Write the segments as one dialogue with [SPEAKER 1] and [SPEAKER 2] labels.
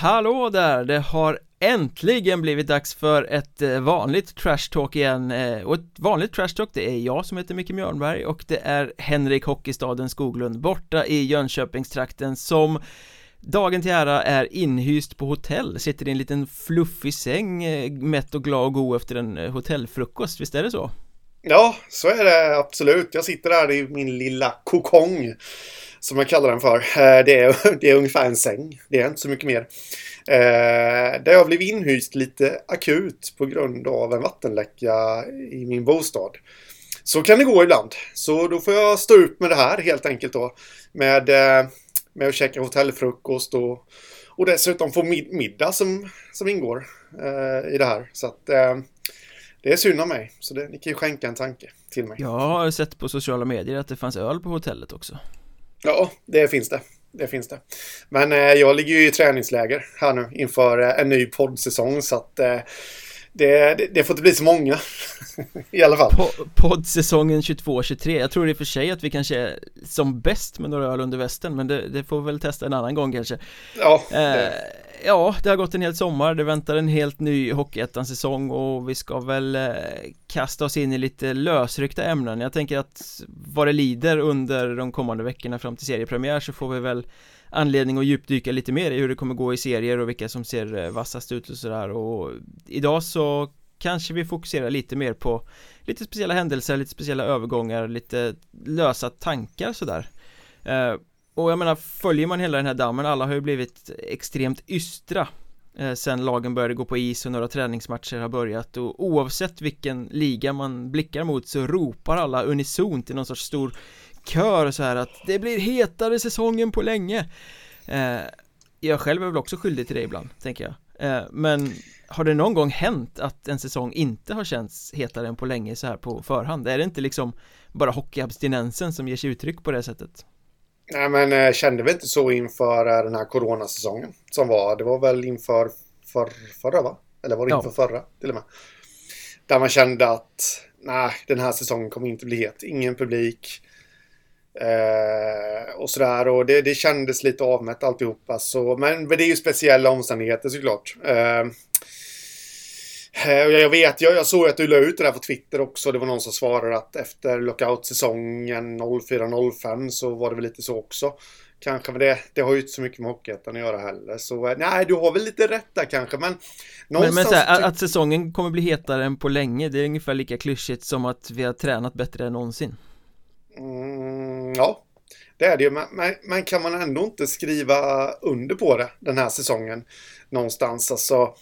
[SPEAKER 1] Hallå där! Det har äntligen blivit dags för ett eh, vanligt trash talk igen eh, och ett vanligt trash talk det är jag som heter Micke Mjörnberg och det är Henrik Hockeystaden Skoglund borta i Jönköpingstrakten som dagen till ära är inhyst på hotell, sitter i en liten fluffig säng eh, mätt och glad och god efter en hotellfrukost, visst är det så?
[SPEAKER 2] Ja, så är det absolut. Jag sitter här i min lilla kokong som jag kallar den för. Eh, det är, det är ungefär en säng. Det är inte så mycket mer. Eh, där jag blev inhyst lite akut på grund av en vattenläcka i min bostad. Så kan det gå ibland. Så då får jag stå ut med det här helt enkelt då. Med, eh, med att käka hotellfrukost och, och dessutom få mid middag som, som ingår eh, i det här. Så att eh, det är synd om mig. Så det, ni kan ju skänka en tanke till mig.
[SPEAKER 1] Jag har sett på sociala medier att det fanns öl på hotellet också.
[SPEAKER 2] Ja, det finns det. Det finns det. Men eh, jag ligger ju i träningsläger här nu inför eh, en ny poddsäsong så att eh, det, det, det, får inte bli så många i alla fall.
[SPEAKER 1] poddsäsongen 22-23. Jag tror i och för sig att vi kanske är som bäst med några öl under västen men det, det får vi väl testa en annan gång kanske.
[SPEAKER 2] Ja. Eh,
[SPEAKER 1] ja, det har gått en hel sommar, det väntar en helt ny Hockeyettan-säsong och vi ska väl eh, kasta oss in i lite lösryckta ämnen. Jag tänker att vad det lider under de kommande veckorna fram till seriepremiär så får vi väl anledning att djupdyka lite mer i hur det kommer gå i serier och vilka som ser eh, vassast ut och sådär. Och idag så kanske vi fokuserar lite mer på lite speciella händelser, lite speciella övergångar, lite lösa tankar sådär. Eh, och jag menar, följer man hela den här dammen, alla har ju blivit extremt ystra eh, Sen lagen började gå på is och några träningsmatcher har börjat. Och oavsett vilken liga man blickar mot så ropar alla unisont i någon sorts stor kör så här att det blir hetare säsongen på länge eh, Jag själv är väl också skyldig till det ibland, tänker jag eh, Men har det någon gång hänt att en säsong inte har känts hetare än på länge så här på förhand? Är det inte liksom bara hockeyabstinensen som ger sig uttryck på det sättet?
[SPEAKER 2] Nej, men eh, kände vi inte så inför eh, den här coronasäsongen som var. Det var väl inför för, förra, va? Eller var det inför ja. förra till och med? Där man kände att nej, den här säsongen kommer inte bli het. Ingen publik. Eh, och sådär. Och det, det kändes lite avmätt alltihopa. Så, men, men det är ju speciella omständigheter såklart. Eh, Eh, jag vet, jag, jag såg att du la ut det där på Twitter också. Det var någon som svarade att efter lockout-säsongen 04-05 så var det väl lite så också. Kanske, men det, det har ju inte så mycket med Hockeyettan att göra heller. Så eh, nej, du har väl lite rätt där kanske, men
[SPEAKER 1] Men, men här, att säsongen kommer bli hetare än på länge, det är ungefär lika klyschigt som att vi har tränat bättre än någonsin.
[SPEAKER 2] Mm, ja, det är det ju. Men, men, kan man ändå inte skriva under på det den här säsongen någonstans? Alltså,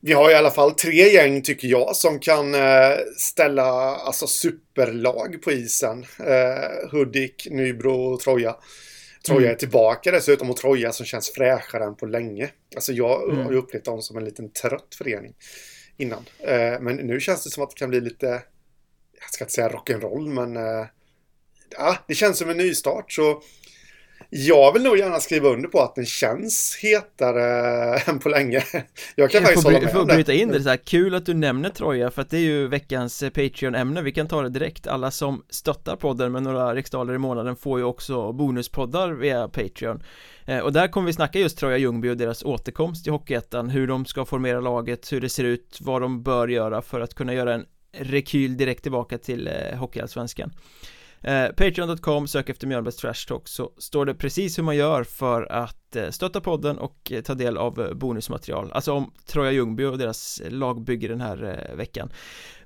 [SPEAKER 2] vi har i alla fall tre gäng tycker jag som kan eh, ställa alltså superlag på isen. Eh, Hudik, Nybro och Troja. Troja mm. är tillbaka dessutom och Troja som känns fräschare än på länge. Alltså jag mm. har ju upplevt dem som en liten trött förening innan. Eh, men nu känns det som att det kan bli lite, jag ska inte säga rock'n'roll men eh, ja, det känns som en nystart. Så jag vill nog gärna skriva under på att den känns hetare än på länge. Jag kan jag faktiskt hålla med
[SPEAKER 1] får bryta in det så här, kul att du nämner Troja för att det är ju veckans eh, Patreon-ämne, vi kan ta det direkt. Alla som stöttar podden med några riksdaler i månaden får ju också bonuspoddar via Patreon. Eh, och där kommer vi snacka just Troja Ljungby och deras återkomst i Hockeyettan, hur de ska formera laget, hur det ser ut, vad de bör göra för att kunna göra en rekyl direkt tillbaka till eh, Hockeyallsvenskan. Eh, Patreon.com, sök efter Mjölnbergs Trash Talk så står det precis hur man gör för att eh, stötta podden och eh, ta del av eh, bonusmaterial. Alltså om Troja Ljungby och deras lagbygge den här eh, veckan.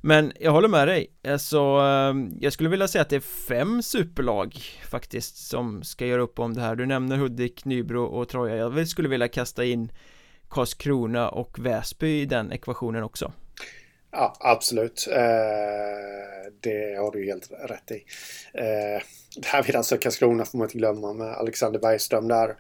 [SPEAKER 1] Men jag håller med dig, alltså ehm, jag skulle vilja säga att det är fem superlag faktiskt som ska göra upp om det här. Du nämner Hudik, Nybro och Troja. Jag skulle vilja kasta in Karlskrona och Väsby i den ekvationen också.
[SPEAKER 2] Ja, absolut. Eh, det har du helt rätt i. Eh, därvid alltså Karlskrona får man inte glömma med Alexander Bergström där.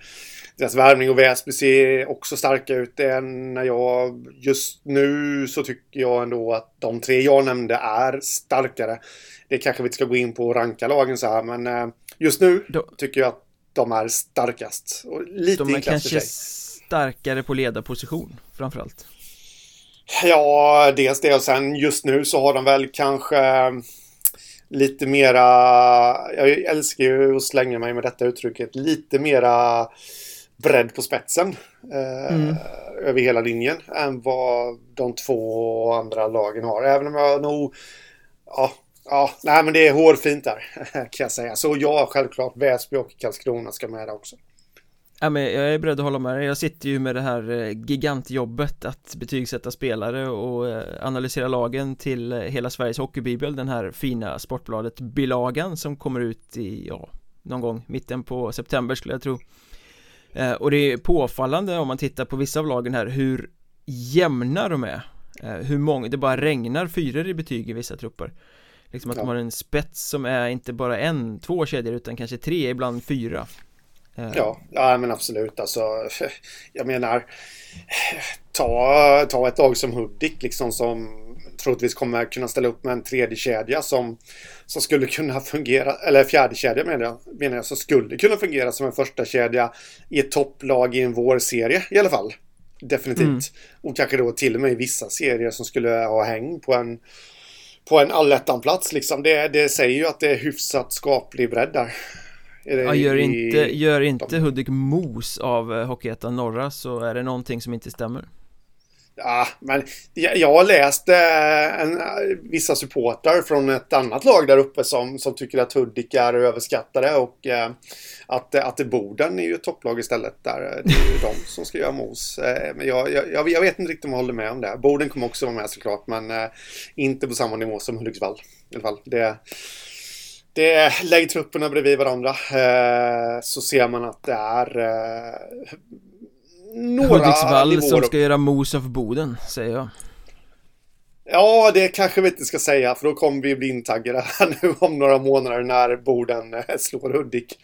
[SPEAKER 2] Deras värvning och Väsby ser också starka ut. När jag, just nu så tycker jag ändå att de tre jag nämnde är starkare. Det kanske vi inte ska gå in på och ranka lagen så här, men eh, just nu tycker jag att de är starkast. Och lite
[SPEAKER 1] de är kanske starkare på ledarposition framförallt.
[SPEAKER 2] Ja, dels det och sen just nu så har de väl kanske lite mera, jag älskar ju att slänga mig med detta uttrycket, lite mera bredd på spetsen eh, mm. över hela linjen än vad de två andra lagen har. Även om jag nog... Ja, ja nej men det är hårfint där kan jag säga. Så ja, självklart Väsby och Karlskrona ska med där också.
[SPEAKER 1] Ja, men jag är beredd att hålla med dig. Jag sitter ju med det här eh, gigantjobbet att betygsätta spelare och eh, analysera lagen till eh, hela Sveriges hockeybibel Den här fina Sportbladet bilagan som kommer ut i, ja, någon gång mitten på september skulle jag tro Och det är påfallande om man tittar på vissa av lagen här hur jämna de är Hur många, det bara regnar fyror i betyg i vissa trupper Liksom att ja. de har en spets som är inte bara en, två kedjor utan kanske tre, ibland fyra.
[SPEAKER 2] Ja, ja men absolut. Alltså, jag menar, ta, ta ett lag som Hudik liksom som troligtvis kommer kunna ställa upp med en tredje kedja som, som skulle kunna fungera, eller fjärde kedja menar jag, menar jag, som skulle kunna fungera som en första kedja i ett topplag i en vårserie i alla fall. Definitivt. Mm. Och kanske då till och med i vissa serier som skulle ha häng på en på en allettanplats liksom. Det, det säger ju att det är hyfsat skaplig bredd där.
[SPEAKER 1] Ja, gör inte, gör inte Hudik mos av eh, Hockeyettan norra så är det någonting som inte stämmer.
[SPEAKER 2] Ja, men jag, jag har läst eh, en, vissa supportrar från ett annat lag där uppe som, som tycker att Hudik är överskattade och eh, att, att Boden är ju ett topplag istället där. Det är ju de som ska göra mos. Eh, men jag, jag, jag, vet inte riktigt om jag håller med om det. Boden kommer också vara med såklart, men eh, inte på samma nivå som Hudiksvall. I alla fall. Det, det, lägg trupperna bredvid varandra eh, så ser man att det är eh, några
[SPEAKER 1] Hudiksvall som ska göra mos av Boden, säger jag.
[SPEAKER 2] Ja, det kanske vi inte ska säga för då kommer vi bli intaggade här nu om några månader när Boden eh, slår Hudik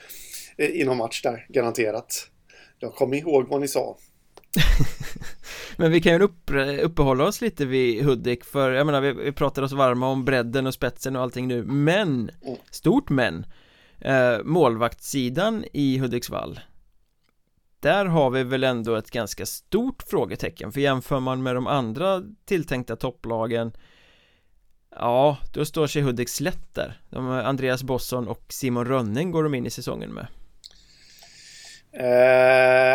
[SPEAKER 2] eh, i någon match där, garanterat. Jag kommer ihåg vad ni sa.
[SPEAKER 1] Men vi kan ju upp, uppehålla oss lite vid Hudik för jag menar vi, vi pratar oss varma om bredden och spetsen och allting nu Men, mm. stort men eh, Målvaktssidan i Hudiksvall Där har vi väl ändå ett ganska stort frågetecken för jämför man med de andra tilltänkta topplagen Ja, då står sig Hudik slätt där de, Andreas Bosson och Simon Rönning går de in i säsongen med
[SPEAKER 2] Eh,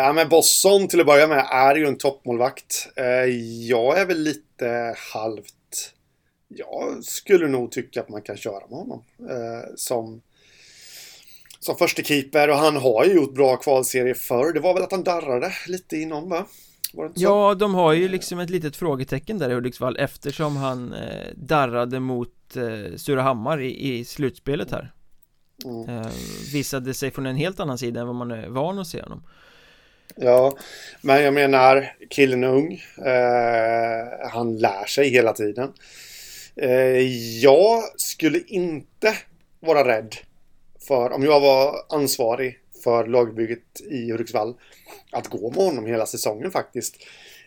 [SPEAKER 2] ja, men Bosson till att börja med är ju en toppmålvakt. Eh, jag är väl lite halvt... Jag skulle nog tycka att man kan köra med honom eh, som, som första keeper och han har ju gjort bra kvalserie förr. Det var väl att han darrade lite inom va?
[SPEAKER 1] Ja, de har ju liksom ett litet frågetecken där i Hudiksvall eftersom han eh, darrade mot eh, Surahammar i, i slutspelet här mm. eh, Visade sig från en helt annan sida än vad man är van att se honom
[SPEAKER 2] Ja, men jag menar killen är ung eh, Han lär sig hela tiden eh, Jag skulle inte vara rädd för om jag var ansvarig för lagbygget i Hudiksvall att gå med honom hela säsongen faktiskt.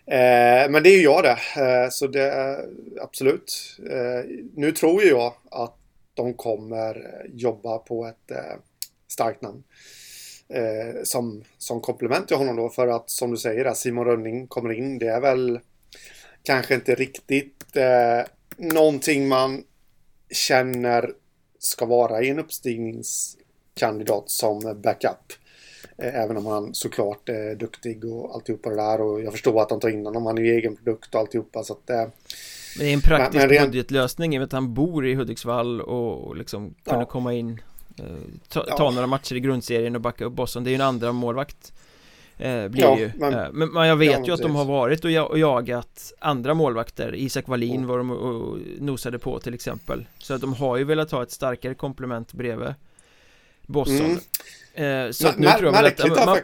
[SPEAKER 2] Eh, men det är ju jag det, eh, så det absolut. Eh, nu tror ju jag att de kommer eh, jobba på ett eh, starkt namn. Eh, som, som komplement till honom då för att som du säger Simon Rönning kommer in. Det är väl kanske inte riktigt eh, någonting man känner ska vara i en uppstigningskandidat som backup. Eh, även om han såklart är duktig och alltihopa det där och jag förstår att han tar in honom. Han är ju egen produkt och alltihopa så att eh,
[SPEAKER 1] men det är en praktisk men, men rent... budgetlösning i och med att han bor i Hudiksvall och liksom kunna ja. komma in eh, ta, ja. ta, några matcher i grundserien och backa upp Boston Det är ju en andra målvakt eh, Blir ja, ju men, eh, men, men, jag vet ju att de har varit och, och jagat andra målvakter Isak Wallin mm. var de och, nosade på till exempel Så att de har ju velat ha ett starkare komplement bredvid Boston mm. eh, Så nu tror jag att man, man,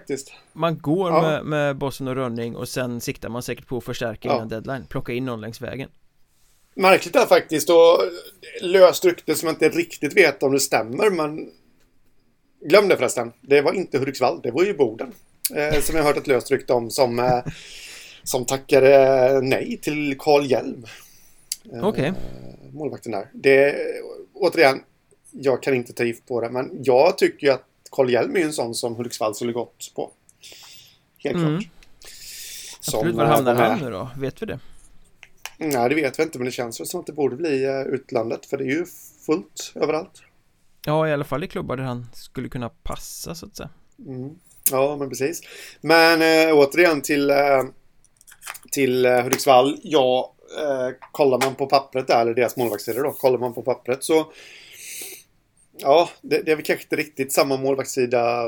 [SPEAKER 1] man går ja. med, med Boston och Rönning och sen siktar man säkert på att förstärka innan deadline Plocka in någon längs vägen
[SPEAKER 2] Märkligt är faktiskt och löst rykte som jag inte riktigt vet om det stämmer men Glöm det förresten. Det var inte Hudiksvall, det var ju Boden. Eh, som jag hört ett löst rykte om som, eh, som tackade nej till Karl Hjelm.
[SPEAKER 1] Eh, Okej. Okay.
[SPEAKER 2] Målvakten där. Det, återigen, jag kan inte ta gift på det men jag tycker ju att Karl Hjelm är en sån som Hudiksvall skulle gått på. Helt mm. klart.
[SPEAKER 1] Absolut, var hamnar eh, han nu då? Vet vi det?
[SPEAKER 2] Nej, det vet vi inte, men det känns väl som att det borde bli uh, utlandet, för det är ju fullt överallt.
[SPEAKER 1] Ja, i alla fall i klubbar där han skulle kunna passa, så att säga.
[SPEAKER 2] Mm. Ja, men precis. Men äh, återigen till, äh, till äh, Hudiksvall. Ja, kollar man på pappret där, eller deras målvaktssida då. Kollar man på pappret så... Ja, det, det är väl kanske inte riktigt samma målvaktssida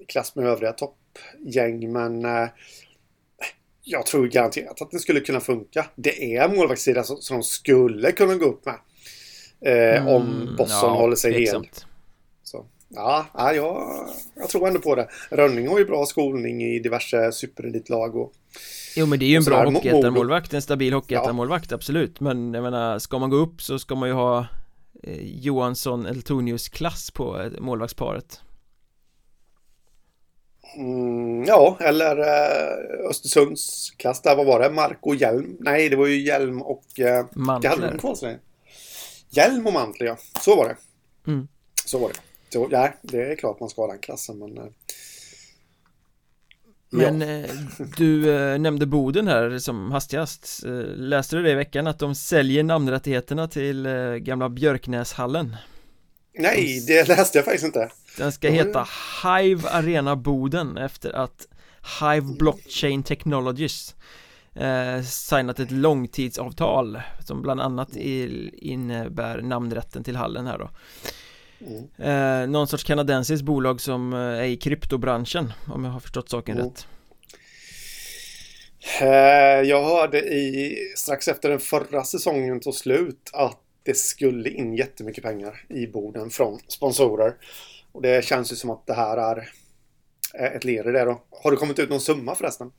[SPEAKER 2] i klass med övriga toppgäng, men jag tror garanterat att det skulle kunna funka. Det är målvaktssida som, som de skulle kunna gå upp med. Eh, mm, om Bosson ja, håller sig hel. Så, ja, ja jag, jag tror ändå på det. Rönning har ju bra skolning i diverse superelitlag och
[SPEAKER 1] Jo men det är ju en bra hockeyettarmålvakt, en stabil hockeyettarmålvakt, ja. absolut Men jag menar, ska man gå upp så ska man ju ha eh, Johansson Eltonius klass på eh, målvaktsparet
[SPEAKER 2] Mm, ja, eller eh, Östersunds klass där, vad var det? Marco Hjelm? Nej, det var ju Hjelm och... Eh,
[SPEAKER 1] Mantler.
[SPEAKER 2] Kvar, Hjelm och Mantler, ja. Så var det.
[SPEAKER 1] Mm.
[SPEAKER 2] Så var det. Så, ja, det är klart man ska ha den klassen, men... Eh,
[SPEAKER 1] men ja. Eh, du eh, nämnde Boden här som hastigast eh, Läste du det i veckan att de säljer namnrättigheterna till eh, gamla Björknäshallen?
[SPEAKER 2] Nej, det läste jag faktiskt inte
[SPEAKER 1] Den ska heta Hive Arena Boden efter att Hive Blockchain Technologies eh, signat ett långtidsavtal som bland annat innebär namnrätten till hallen här då mm. eh, Någon sorts kanadensiskt bolag som eh, är i kryptobranschen om jag har förstått saken mm. rätt
[SPEAKER 2] eh, Jag hörde i strax efter den förra säsongen tog slut att det skulle in jättemycket pengar i borden från sponsorer. Och det känns ju som att det här är ett led i det då. Har det kommit ut någon summa förresten?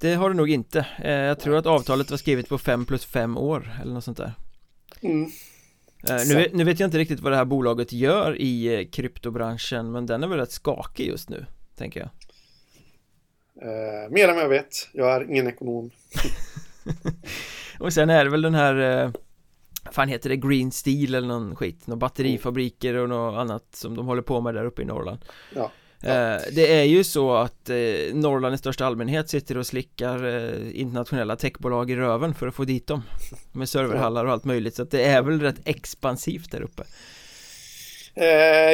[SPEAKER 1] Det har det nog inte. Eh, jag tror att avtalet var skrivet på 5 plus 5 år eller något sånt där.
[SPEAKER 2] Mm.
[SPEAKER 1] Eh, nu, vet, nu vet jag inte riktigt vad det här bolaget gör i eh, kryptobranschen men den är väl rätt skakig just nu, tänker jag.
[SPEAKER 2] Eh, mer än vad jag vet. Jag är ingen ekonom.
[SPEAKER 1] och sen är det väl den här fan heter det? Green Steel eller någon skit, några batterifabriker och något annat som de håller på med där uppe i Norrland.
[SPEAKER 2] Ja.
[SPEAKER 1] Eh, det är ju så att eh, Norrland i största allmänhet sitter och slickar eh, internationella techbolag i röven för att få dit dem. Med serverhallar och allt möjligt. Så att det är väl rätt expansivt där uppe.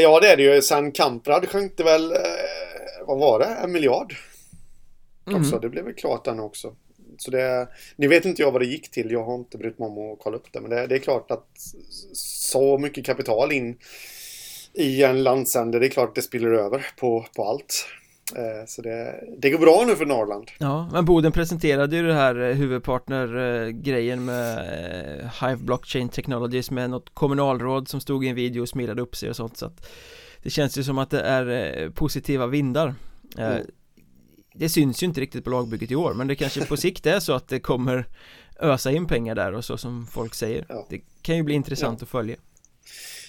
[SPEAKER 2] Ja det är det ju, sen Kamprad skänkte väl, vad var det, en miljard? Mm. Också, det blev väl klart den också så det, nu vet inte jag vad det gick till, jag har inte brytt mig om att kolla upp det. Men det, det är klart att så mycket kapital in i en landsände, det är klart det spiller över på, på allt. Eh, så det, det går bra nu för Norrland.
[SPEAKER 1] Ja, men Boden presenterade ju det här eh, huvudpartner-grejen med eh, Hive Blockchain Technologies med något kommunalråd som stod i en video och smilade upp sig och sånt. Så att Det känns ju som att det är positiva vindar. Mm. Det syns ju inte riktigt på lagbygget i år men det kanske på sikt är så att det kommer ösa in pengar där och så som folk säger ja. Det kan ju bli intressant ja. att följa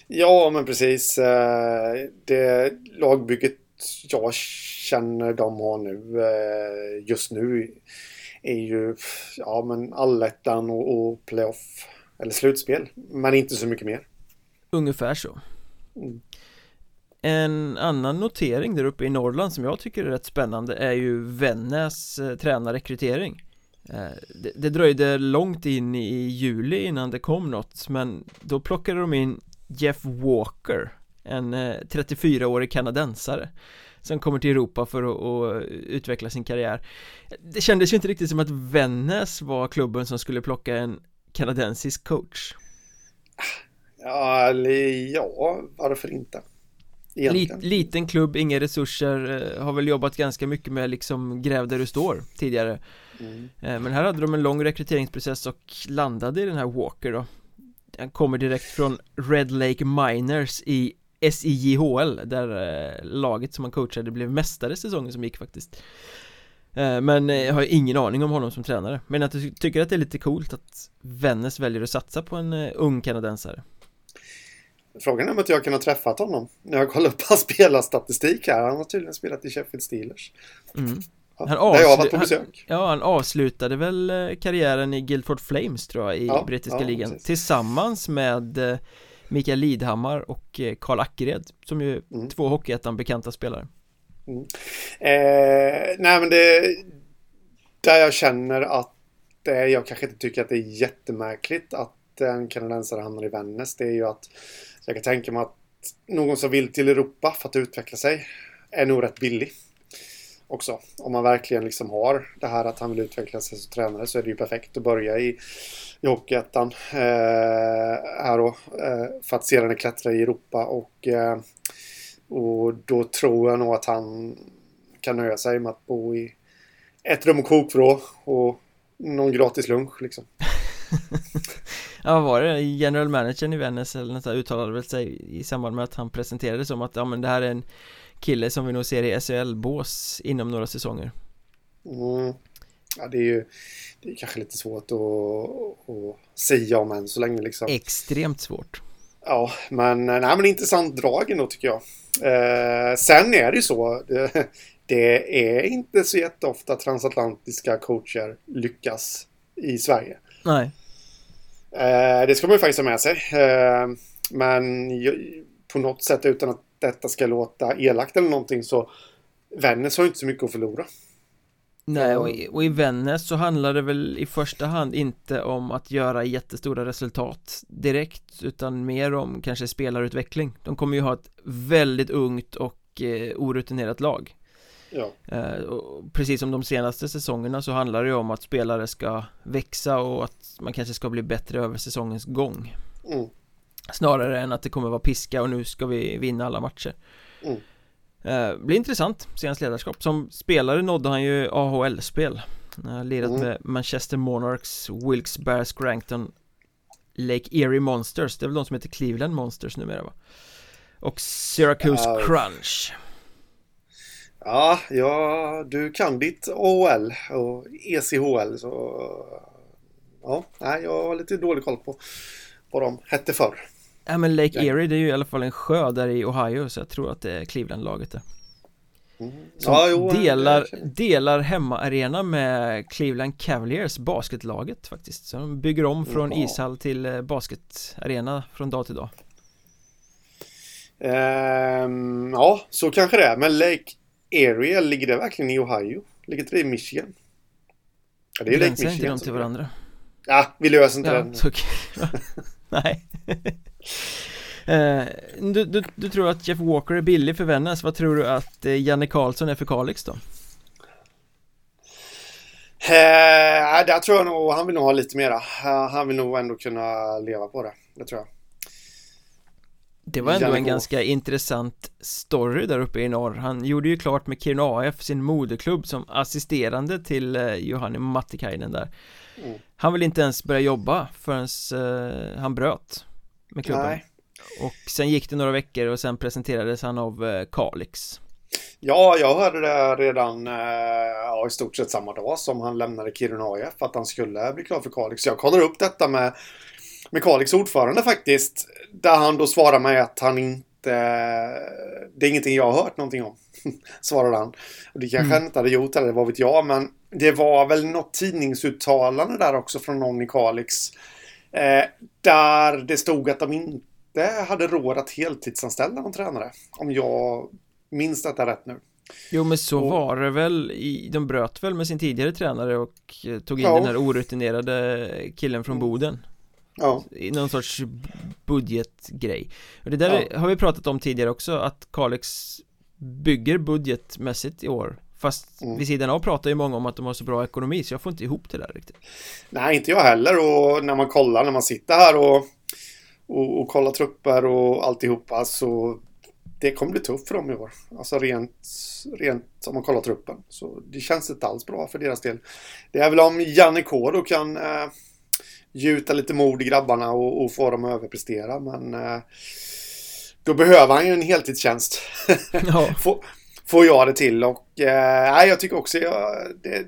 [SPEAKER 2] Ja, men precis. Eh, det lagbygget jag känner de har nu eh, just nu är ju ja, men allettan och, och playoff eller slutspel, men inte så mycket mer.
[SPEAKER 1] Ungefär så. En annan notering där uppe i Norrland som jag tycker är rätt spännande är ju Vännäs eh, tränarrekrytering. Eh, det, det dröjde långt in i juli innan det kom något men då plockade de in Jeff Walker En eh, 34-årig kanadensare Som kommer till Europa för att, att, utveckla sin karriär. Det kändes ju inte riktigt som att Vännäs var klubben som skulle plocka en kanadensisk coach.
[SPEAKER 2] Ja, ja varför inte?
[SPEAKER 1] Lit, liten klubb, inga resurser, eh, har väl jobbat ganska mycket med liksom gräv där du står tidigare. Mm. Eh, men här hade de en lång rekryteringsprocess och landade i den här Walker då. Han kommer direkt från Red Lake Miners i SIJHL där eh, laget som han coachade blev mästare säsongen som gick faktiskt. Men jag har ingen aning om honom som tränare Men jag tycker att det är lite coolt att Vännäs väljer att satsa på en ung kanadensare
[SPEAKER 2] Frågan är om att jag kan ha träffat honom när jag kollar upp hans spelarstatistik här Han har tydligen spelat i Sheffield Steelers
[SPEAKER 1] mm.
[SPEAKER 2] Han, jag har varit på besök
[SPEAKER 1] han, Ja, han avslutade väl eh, karriären i Guildford Flames tror jag i ja, brittiska ja, ligan precis. Tillsammans med eh, Mikael Lidhammar och eh, Karl Ackered Som ju mm. två Hockeyettan bekanta spelare
[SPEAKER 2] mm. eh, Nej men det Där jag känner att det, Jag kanske inte tycker att det är jättemärkligt att en kanadensare hamnar i Vännäs Det är ju att jag kan tänka mig att Någon som vill till Europa för att utveckla sig Är nog rätt billig också. Om man verkligen liksom har det här att han vill utveckla sig som tränare så är det ju perfekt att börja i, i Hockeyettan eh, här då. Eh, för att sedan klättra i Europa och, eh, och då tror jag nog att han kan nöja sig med att bo i ett rum och kokvrå och någon gratis lunch liksom.
[SPEAKER 1] ja, vad var det? General managern i Vännäs eller något uttalade väl sig i samband med att han presenterade som att ja men det här är en kille som vi nog ser i SHL-bås inom några säsonger.
[SPEAKER 2] Mm. Ja, det är ju det är kanske lite svårt att, att säga om än så länge liksom.
[SPEAKER 1] Extremt svårt.
[SPEAKER 2] Ja, men, nej, men intressant drag ändå tycker jag. Eh, sen är det ju så. Det, det är inte så jätteofta transatlantiska coacher lyckas i Sverige.
[SPEAKER 1] Nej.
[SPEAKER 2] Eh, det ska man ju faktiskt ha med sig. Eh, men på något sätt utan att detta ska låta elakt eller någonting så Vännäs har ju inte så mycket att förlora.
[SPEAKER 1] Nej, och i, och i Vännäs så handlar det väl i första hand inte om att göra jättestora resultat direkt utan mer om kanske spelarutveckling. De kommer ju ha ett väldigt ungt och eh, orutinerat lag.
[SPEAKER 2] Ja.
[SPEAKER 1] Eh, precis som de senaste säsongerna så handlar det ju om att spelare ska växa och att man kanske ska bli bättre över säsongens gång.
[SPEAKER 2] Mm.
[SPEAKER 1] Snarare än att det kommer vara piska och nu ska vi vinna alla matcher.
[SPEAKER 2] Mm.
[SPEAKER 1] Eh, blir intressant, se hans ledarskap. Som spelare nådde han ju AHL-spel. Lirat mm. med Manchester Monarchs, Wilkes-Barre, Scranton, Lake Erie Monsters. Det är väl de som heter Cleveland Monsters numera va? Och Syracuse uh. Crunch.
[SPEAKER 2] Ja, ja, du kan ditt AHL och ECHL så... Ja, nej, jag har lite dålig koll på vad de hette förr.
[SPEAKER 1] Ja men Lake Erie det är ju i alla fall en sjö där i Ohio så jag tror att det är Cleveland-laget där mm. Som ja, jo, delar, delar hemmaarena med Cleveland Cavaliers basketlaget faktiskt Så de bygger om från Jaha. ishall till eh, basketarena från dag till dag
[SPEAKER 2] um, Ja, så kanske det är men Lake Erie, ligger det verkligen i Ohio? Ligger inte det i Michigan?
[SPEAKER 1] Ja, det är Lake Michigan inte de till varandra.
[SPEAKER 2] Ja, vi löser inte ja, den.
[SPEAKER 1] så, Nej. Eh, du, du, du, tror att Jeff Walker är billig för Vännäs, vad tror du att eh, Janne Karlsson är för Kalix då?
[SPEAKER 2] Eh, där tror jag nog, han vill nog ha lite mera. Han vill nog ändå kunna leva på det, det tror jag
[SPEAKER 1] det var ändå en ganska intressant story där uppe i norr Han gjorde ju klart med Kiruna AF sin moderklubb som assisterande till eh, Johanni Mattikainen där mm. Han vill inte ens börja jobba förrän eh, han bröt med klubben Nej. Och sen gick det några veckor och sen presenterades han av eh, Kalix
[SPEAKER 2] Ja, jag hörde det redan ja, i stort sett samma dag som han lämnade Kiruna AF att han skulle bli klar för Kalix. Jag kollar upp detta med med Kalix ordförande faktiskt. Där han då svarar mig att han inte... Det är ingenting jag har hört någonting om. Svarade han. Och det kanske mm. han inte hade gjort eller vad vet jag. Men det var väl något tidningsuttalande där också från någon i Kalix. Eh, där det stod att de inte hade råd att heltidsanställa någon tränare. Om jag minns detta rätt nu.
[SPEAKER 1] Jo men så och, var det väl, i, de bröt väl med sin tidigare tränare och tog in ja. den här orutinerade killen från Boden
[SPEAKER 2] Ja.
[SPEAKER 1] I någon sorts budgetgrej Och det där ja. har vi pratat om tidigare också att Kalix bygger budgetmässigt i år Fast mm. vid sidan av pratar ju många om att de har så bra ekonomi så jag får inte ihop det där riktigt
[SPEAKER 2] Nej, inte jag heller och när man kollar när man sitter här och, och, och kollar trupper och alltihopa så det kommer bli tufft för dem i år. Alltså rent, rent om man kollar truppen. Så det känns inte alls bra för deras del. Det är väl om Janne K då kan eh, gjuta lite mod i grabbarna och, och få dem att överprestera. Men eh, då behöver han ju en heltidstjänst. Ja. får, får jag det till och eh, jag tycker också jag, det,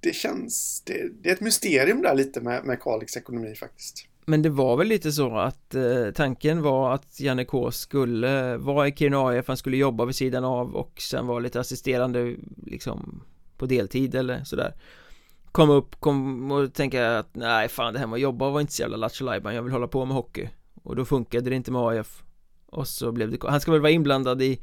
[SPEAKER 2] det känns, det, det, är ett mysterium där lite med, med Kalix ekonomi faktiskt.
[SPEAKER 1] Men det var väl lite så att eh, tanken var att Janne K skulle vara i Kiruna AF, han skulle jobba vid sidan av och sen vara lite assisterande liksom på deltid eller sådär komma upp kom och tänka att nej fan det här med att jobba var inte så jävla lattjo jag vill hålla på med hockey och då funkade det inte med AF och så blev det han ska väl vara inblandad i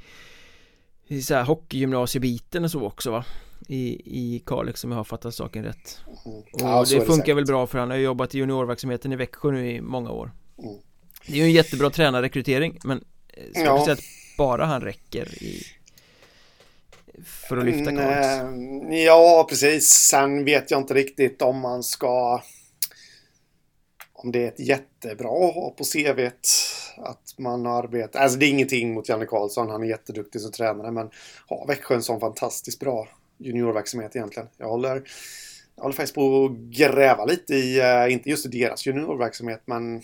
[SPEAKER 1] i så här hockeygymnasiebiten och så också va i, i Kalix om jag har fattat saken rätt mm. och ja, det funkar det väl bra för han har jobbat i juniorverksamheten i Växjö nu i många år mm. det är ju en jättebra tränarrekrytering men svårt ja. att säga att bara han räcker i för att lyfta Kalix?
[SPEAKER 2] Ja, precis. Sen vet jag inte riktigt om man ska... Om det är ett jättebra att ha på CVt att man har arbetat. Alltså det är ingenting mot Janne Karlsson, han är jätteduktig som tränare, men har Växjö en sån fantastiskt bra juniorverksamhet egentligen? Jag håller, jag håller faktiskt på att gräva lite i, uh, inte just i deras juniorverksamhet, men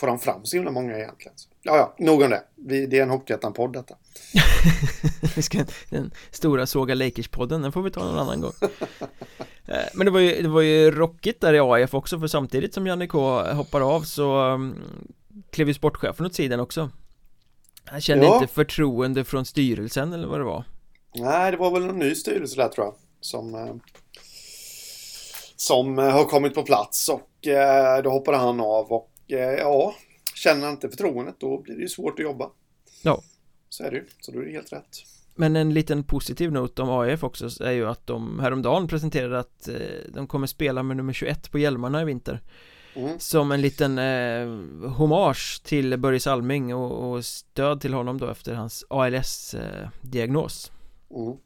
[SPEAKER 2] får de fram så himla många egentligen? Ja, ja, nog om det. Vi, det är en Hockeyettan-podd detta.
[SPEAKER 1] den stora Såga Lakers-podden, den får vi ta någon annan gång. Eh, men det var, ju, det var ju rockigt där i AIF också för samtidigt som Janne K hoppar av så um, klev ju sportchefen åt sidan också Han kände ja. inte förtroende från styrelsen eller vad det var
[SPEAKER 2] Nej, det var väl en ny styrelse där tror jag Som eh, Som eh, har kommit på plats och då hoppade han av och ja Känner han inte förtroendet då blir det ju svårt att jobba.
[SPEAKER 1] Ja.
[SPEAKER 2] Så är det ju, så då är det helt rätt.
[SPEAKER 1] Men en liten positiv not om AIF också är ju att de häromdagen presenterade att de kommer spela med nummer 21 på hjälmarna i vinter. Mm. Som en liten eh, hommage till Börje Salming och, och, stöd till honom då efter hans ALS-diagnos eh, mm.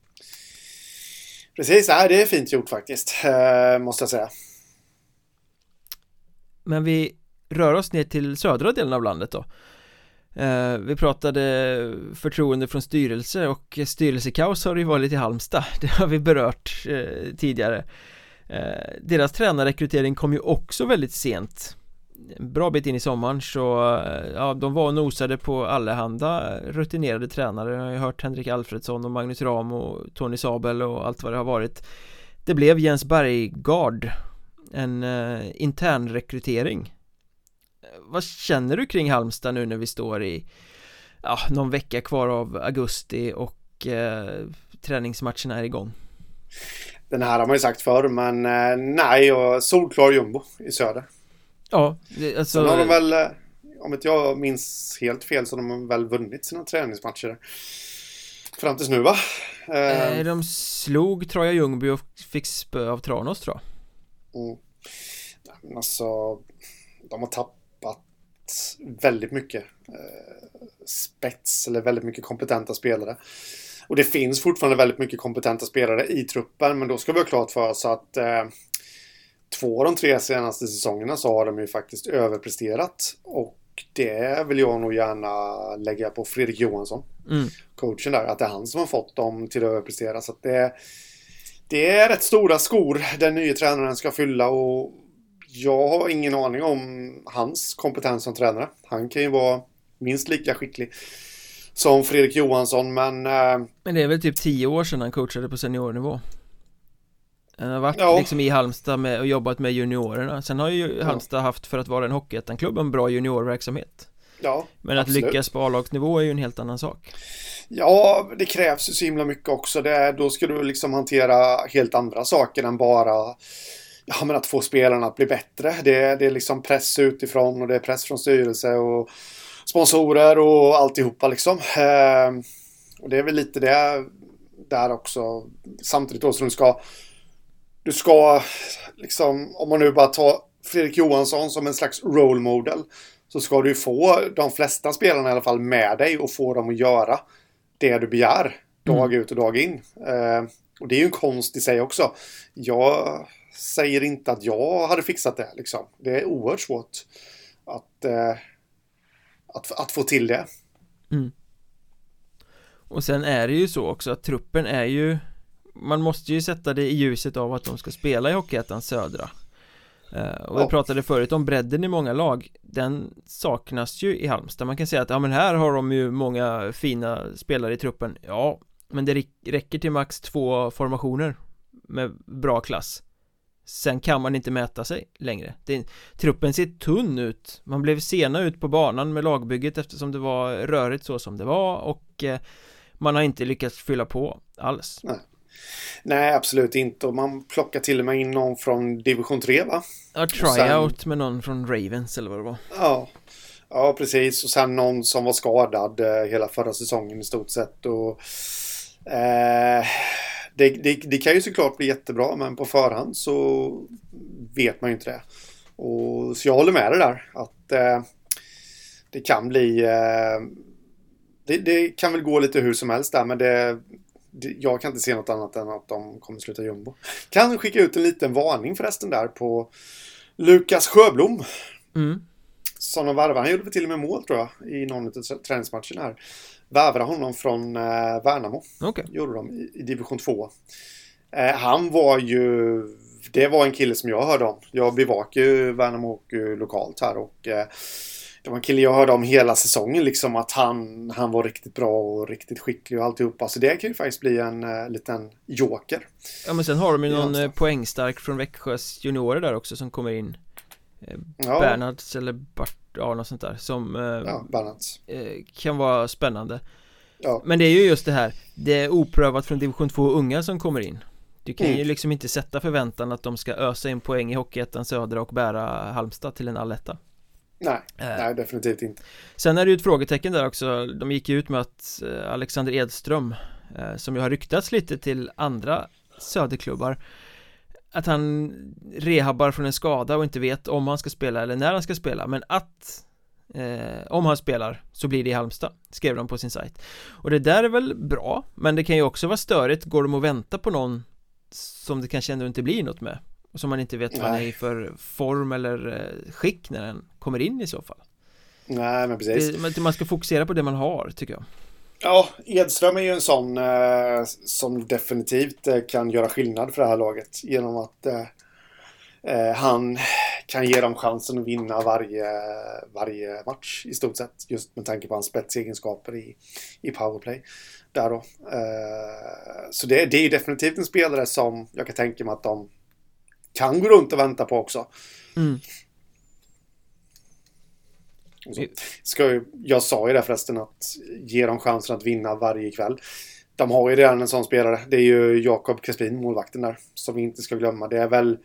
[SPEAKER 2] Precis, nej, det är fint gjort faktiskt, eh, måste jag säga.
[SPEAKER 1] Men vi röra oss ner till södra delen av landet då. Eh, Vi pratade förtroende från styrelse och styrelsekaos har det ju varit i Halmstad. Det har vi berört eh, tidigare. Eh, deras tränarrekrytering kom ju också väldigt sent. En bra bit in i sommaren så eh, ja, de var och nosade på allehanda eh, rutinerade tränare. Jag har ju hört Henrik Alfredsson och Magnus Ram och Tony Sabel och allt vad det har varit. Det blev Jens Berggard En eh, uh, intern rekrytering vad känner du kring Halmstad nu när vi står i Ja, någon vecka kvar av augusti och uh, träningsmatcherna är igång?
[SPEAKER 2] Den här har man ju sagt förr, men eh, nej, och solklar jumbo i söder.
[SPEAKER 1] Ja, det, alltså...
[SPEAKER 2] Sen har de väl, eh, om inte jag minns helt fel, så har de väl vunnit sina träningsmatcher. Fram tills nu va?
[SPEAKER 1] Eh, de slog Troja Ljungby och fick spö av Tranås tror jag.
[SPEAKER 2] Mm. Alltså, de har tappat väldigt mycket eh, spets eller väldigt mycket kompetenta spelare. Och det finns fortfarande väldigt mycket kompetenta spelare i truppen, men då ska vi ha klart för oss att eh, två av de tre senaste säsongerna så har de ju faktiskt överpresterat. Och det vill jag nog gärna lägga på Fredrik Johansson, mm. coachen där, att det är han som har fått dem till att överprestera. Så att det, det är rätt stora skor den nya tränaren ska fylla och jag har ingen aning om hans kompetens som tränare. Han kan ju vara minst lika skicklig som Fredrik Johansson, men... Eh,
[SPEAKER 1] men det är väl typ tio år sedan han coachade på seniornivå? Han har varit ja. liksom i Halmstad med, och jobbat med juniorerna Sen har ju Halmstad ja. haft för att vara en Hockeyettan-klubb en bra juniorverksamhet
[SPEAKER 2] Ja,
[SPEAKER 1] Men att absolut. lyckas på A-lagsnivå är ju en helt annan sak
[SPEAKER 2] Ja, det krävs ju så himla mycket också det, Då ska du liksom hantera helt andra saker än bara Ja, men att få spelarna att bli bättre Det, det är liksom press utifrån och det är press från styrelse och sponsorer och alltihopa liksom. Eh, och det är väl lite det där också. Samtidigt då som du ska du ska liksom, om man nu bara tar Fredrik Johansson som en slags role model så ska du få de flesta spelarna i alla fall med dig och få dem att göra det du begär dag mm. ut och dag in. Eh, och det är ju en konst i sig också. Jag säger inte att jag hade fixat det liksom. Det är oerhört svårt att eh, att, att få till det. Mm.
[SPEAKER 1] Och sen är det ju så också att truppen är ju Man måste ju sätta det i ljuset av att de ska spela i Hockeyettan Södra uh, Och vi pratade förut om bredden i många lag Den saknas ju i Halmstad Man kan säga att ja men här har de ju många fina spelare i truppen Ja Men det räcker till max två formationer Med bra klass Sen kan man inte mäta sig längre det, Truppen ser tunn ut Man blev sena ut på banan med lagbygget eftersom det var rörigt så som det var och eh, Man har inte lyckats fylla på alls
[SPEAKER 2] Nej. Nej, absolut inte. Och man plockar till och med in någon från division 3 va?
[SPEAKER 1] Ja, tryout sen... med någon från Ravens eller vad det var.
[SPEAKER 2] Ja, ja precis. Och sen någon som var skadad eh, hela förra säsongen i stort sett. Och, eh, det, det, det, kan ju såklart bli jättebra men på förhand så vet man ju inte det. Och, så jag håller med dig där att eh, det kan bli... Eh, det, det, kan väl gå lite hur som helst där men det, jag kan inte se något annat än att de kommer sluta jumbo. Kan skicka ut en liten varning förresten där på Lukas Sjöblom.
[SPEAKER 1] Mm.
[SPEAKER 2] Som de värvade. Han gjorde till och med mål tror jag i någon av träningsmatcherna här. Värvade honom från eh, Värnamo.
[SPEAKER 1] Okej.
[SPEAKER 2] Gjorde de i, i division 2. Eh, han var ju... Det var en kille som jag hörde om. Jag bevakar ju Värnamo och, eh, lokalt här och det var en kille jag hörde om hela säsongen liksom att han, han var riktigt bra och riktigt skicklig och alltihopa. Så det kan ju faktiskt bli en uh, liten joker.
[SPEAKER 1] Ja men sen har de ju någon poängstark från Växjös juniorer där också som kommer in
[SPEAKER 2] Ja,
[SPEAKER 1] Bernhards eller Bart, ja något sånt där som eh,
[SPEAKER 2] ja
[SPEAKER 1] eh, kan vara spännande
[SPEAKER 2] Ja.
[SPEAKER 1] Men det är ju just det här Det är oprövat från division 2 unga som kommer in Du kan
[SPEAKER 2] Mm.
[SPEAKER 1] ju liksom inte sätta förväntan att de ska ösa in poäng i Hockeyettan Södra och bära Halmstad till en alletta
[SPEAKER 2] Nej,
[SPEAKER 1] Eh.
[SPEAKER 2] nej, definitivt inte.
[SPEAKER 1] Sen är det ju ett frågetecken där också De gick ju ut med att eh, Alexander Edström eh, Som ju har ryktats lite till andra söderklubbar Att han rehabbar från en skada och inte vet om han ska spela eller när han ska spela Men att eh, Om han spelar så blir det i Halmstad Skrev de på sin sajt. Och det där är väl bra Men det kan ju också vara störigt Går de och vänta på någon Som det kanske ändå inte blir något med? Och som man inte vet vad han är i för form eller eh, skick när den kommer in i så fall.
[SPEAKER 2] Nej, men precis.
[SPEAKER 1] det, man ska fokusera på det man har tycker jag
[SPEAKER 2] Ja, Edström är ju en sån eh, som definitivt eh, kan göra skillnad för det här laget genom att eh, eh, han kan ge dem chansen att vinna varje, varje match i stort sett. Just med tanke på hans spetsegenskaper i, i powerplay. Där då. Eh, så det, det är ju definitivt en spelare som jag kan tänka mig att de kan gå runt och vänta på också.
[SPEAKER 1] mm.
[SPEAKER 2] Ska ju, jag sa ju det förresten att ge dem chansen att vinna varje kväll. De har ju redan en sån spelare. Det är ju Jakob Crespin, målvakten där. Som vi inte ska glömma. Det är väl,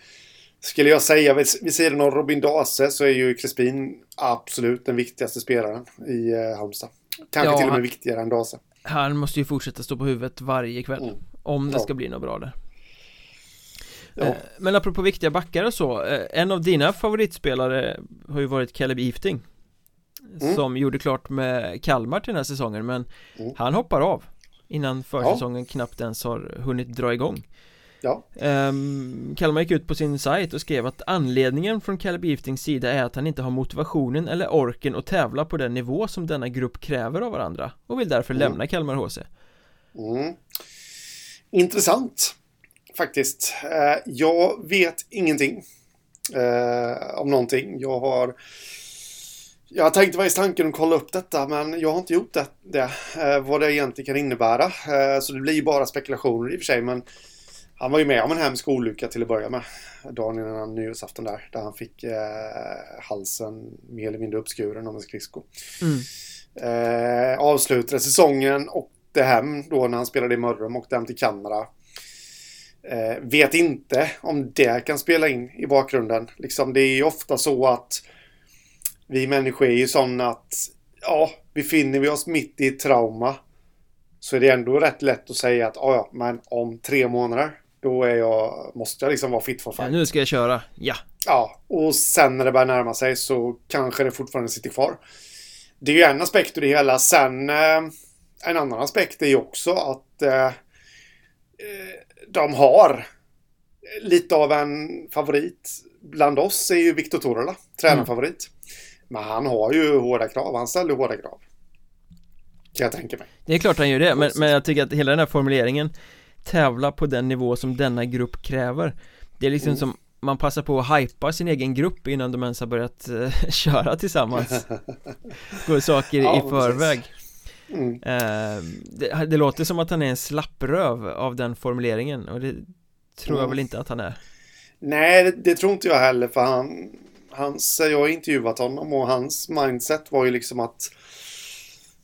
[SPEAKER 2] skulle jag säga, vid, vid sidan av Robin Dase så är ju Crespin absolut den viktigaste spelaren i eh, Halmstad. Kanske
[SPEAKER 1] Ja,
[SPEAKER 2] till och med viktigare än Dase.
[SPEAKER 1] Han måste ju fortsätta stå på huvudet varje kväll
[SPEAKER 2] Mm.
[SPEAKER 1] Om det
[SPEAKER 2] Ja.
[SPEAKER 1] ska bli något bra där
[SPEAKER 2] Ja.
[SPEAKER 1] Eh, Men apropå viktiga backar och så eh, En av dina favoritspelare har ju varit Caleb Ifting
[SPEAKER 2] Mm.
[SPEAKER 1] Som gjorde klart med Kalmar till den här säsongen men
[SPEAKER 2] Mm.
[SPEAKER 1] Han hoppar av Innan försäsongen knappt ens har hunnit dra igång
[SPEAKER 2] Ja.
[SPEAKER 1] um, Kalmar gick ut på sin sajt och skrev att anledningen från Caleb Iftings sida är att han inte har motivationen eller orken att tävla på den nivå som denna grupp kräver av varandra och vill därför
[SPEAKER 2] Mm.
[SPEAKER 1] lämna Kalmar HC
[SPEAKER 2] Mm. Intressant faktiskt. Eh, jag vet ingenting eh, om någonting. Jag har jag har tänkt faktiskt tanken att kolla upp detta men jag har inte gjort det, det eh, vad det egentligen kan innebära. Eh, så det blir ju bara spekulationer i och för sig men han var ju med om en hemsk olycka till att börja med. Dagen innan nyårsafton där. Där han fick eh, halsen mer eller mindre uppskuren av en skridsko.
[SPEAKER 1] mm.
[SPEAKER 2] Eh, avslutade säsongen och åkte hem då när han spelade i Mörrum och hem till Kanada. Eh, vet inte om det kan spela in i bakgrunden. Liksom, det är ju ofta så att vi människor är ju sådana att ja, befinner vi oss mitt i ett trauma så är det ändå rätt lätt att säga att ja, ja, men om tre månader då är jag, måste jag liksom vara fit for
[SPEAKER 1] ja,
[SPEAKER 2] fight.
[SPEAKER 1] Nu ska jag köra, ja
[SPEAKER 2] Ja, och sen när det börjar närma sig så kanske det fortfarande sitter kvar. Det är ju en aspekt i det hela. Sen eh, en annan aspekt är ju också att eh, eh, de har lite av en favorit. Bland oss är ju Viktor Torala, tränarfavorit. Men han har ju hårda krav. Han ställer hårda krav. Kan jag tänka mig.
[SPEAKER 1] Det är klart han gör det, men, men jag tycker att hela den här formuleringen Tävla på den nivå som denna grupp kräver Det är liksom
[SPEAKER 2] Mm.
[SPEAKER 1] som man passar på att hypa sin egen grupp innan de ens har börjat eh, köra tillsammans Går saker
[SPEAKER 2] Ja,
[SPEAKER 1] i förväg
[SPEAKER 2] Mm.
[SPEAKER 1] eh, det, det låter som att han är en slappröv av den formuleringen och det tror jag
[SPEAKER 2] Mm.
[SPEAKER 1] väl inte att han är
[SPEAKER 2] Nej, det, det tror inte jag heller. För han, hans, jag har intervjuat honom och hans mindset var ju liksom att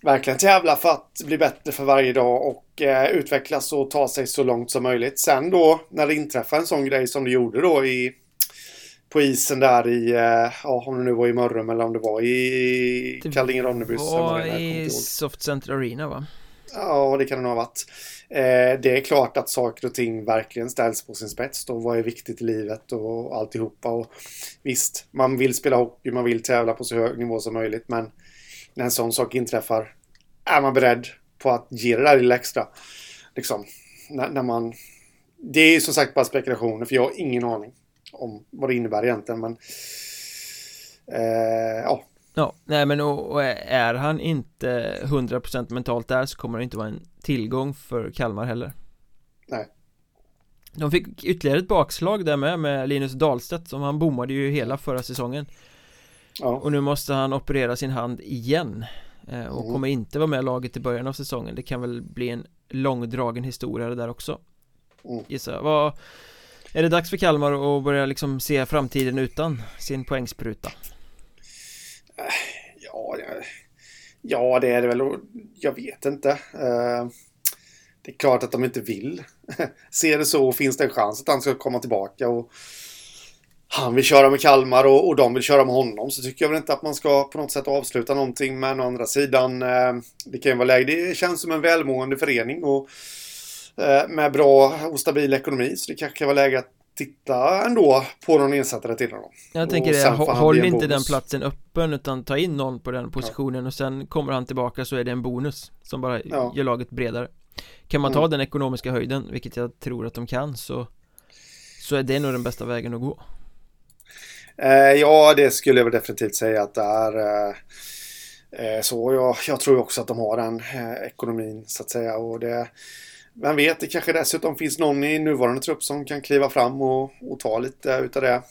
[SPEAKER 2] verkligen tävla för att bli bättre för varje dag och eh, utvecklas och ta sig så långt som möjligt. Sen då när det inträffar en sån grej som det gjorde då i på isen där i, eh, ja om det nu var i Mörrum eller om det var i
[SPEAKER 1] Det
[SPEAKER 2] Kallinge-Ronnebys.
[SPEAKER 1] var i Soft Center Arena va?
[SPEAKER 2] Ja, det kan det nog ha varit. Eh, det är klart att saker och ting verkligen ställs på sin spets. Då vad är viktigt i livet och alltihopa. Och visst, man vill spela hockey, man vill tävla på så hög nivå som möjligt. Men när en sån sak inträffar är man beredd på att ge det där lilla extra. Liksom, när, när man... Det är ju som sagt bara spekulationer för jag har ingen aning om vad det innebär egentligen. Men eh, ja,
[SPEAKER 1] Ja, nej men och, och är han inte 100% mentalt där så kommer det inte vara en tillgång för Kalmar heller
[SPEAKER 2] Nej
[SPEAKER 1] De fick ytterligare ett bakslag där med, med Linus Dahlstedt som han bommade ju hela förra säsongen
[SPEAKER 2] Ja,
[SPEAKER 1] Och nu måste han operera sin hand igen Och
[SPEAKER 2] Mm.
[SPEAKER 1] kommer inte vara med i laget i början av säsongen Det kan väl bli en långdragen historia det där också
[SPEAKER 2] Mm.
[SPEAKER 1] Gissar jag. Vad Är det dags för Kalmar att börja liksom se framtiden utan sin poängspruta?
[SPEAKER 2] Eh, ja, det- ja, det är det väl. Jag vet inte. Eh, det är klart att de inte vill Ser det så. Finns det en chans att han ska komma tillbaka och han vill köra med Kalmar och, och de vill köra med honom så tycker jag väl inte att man ska på något sätt avsluta någonting. Men å andra sidan, eh, det kan ju vara läge. Det känns som en välmående förening och med bra och stabil ekonomi. Så det kanske kan vara läge att titta ändå på någon ersättare till honom.
[SPEAKER 1] Jag tänker det, håll inte den platsen öppen utan ta in någon på den positionen och sen kommer han tillbaka så är det en bonus som bara
[SPEAKER 2] Ja.
[SPEAKER 1] gör laget bredare Kan man ta
[SPEAKER 2] Mm.
[SPEAKER 1] den ekonomiska höjden, vilket jag tror att de kan så Så är det nog den bästa vägen att gå
[SPEAKER 2] Eh, ja, det skulle jag väl definitivt säga att det är eh, eh, så. Jag, jag tror också att de har den eh, ekonomin så att säga. Och det, vem vet, det kanske dessutom finns någon i nuvarande trupp som kan kliva fram och, och ta lite utav det.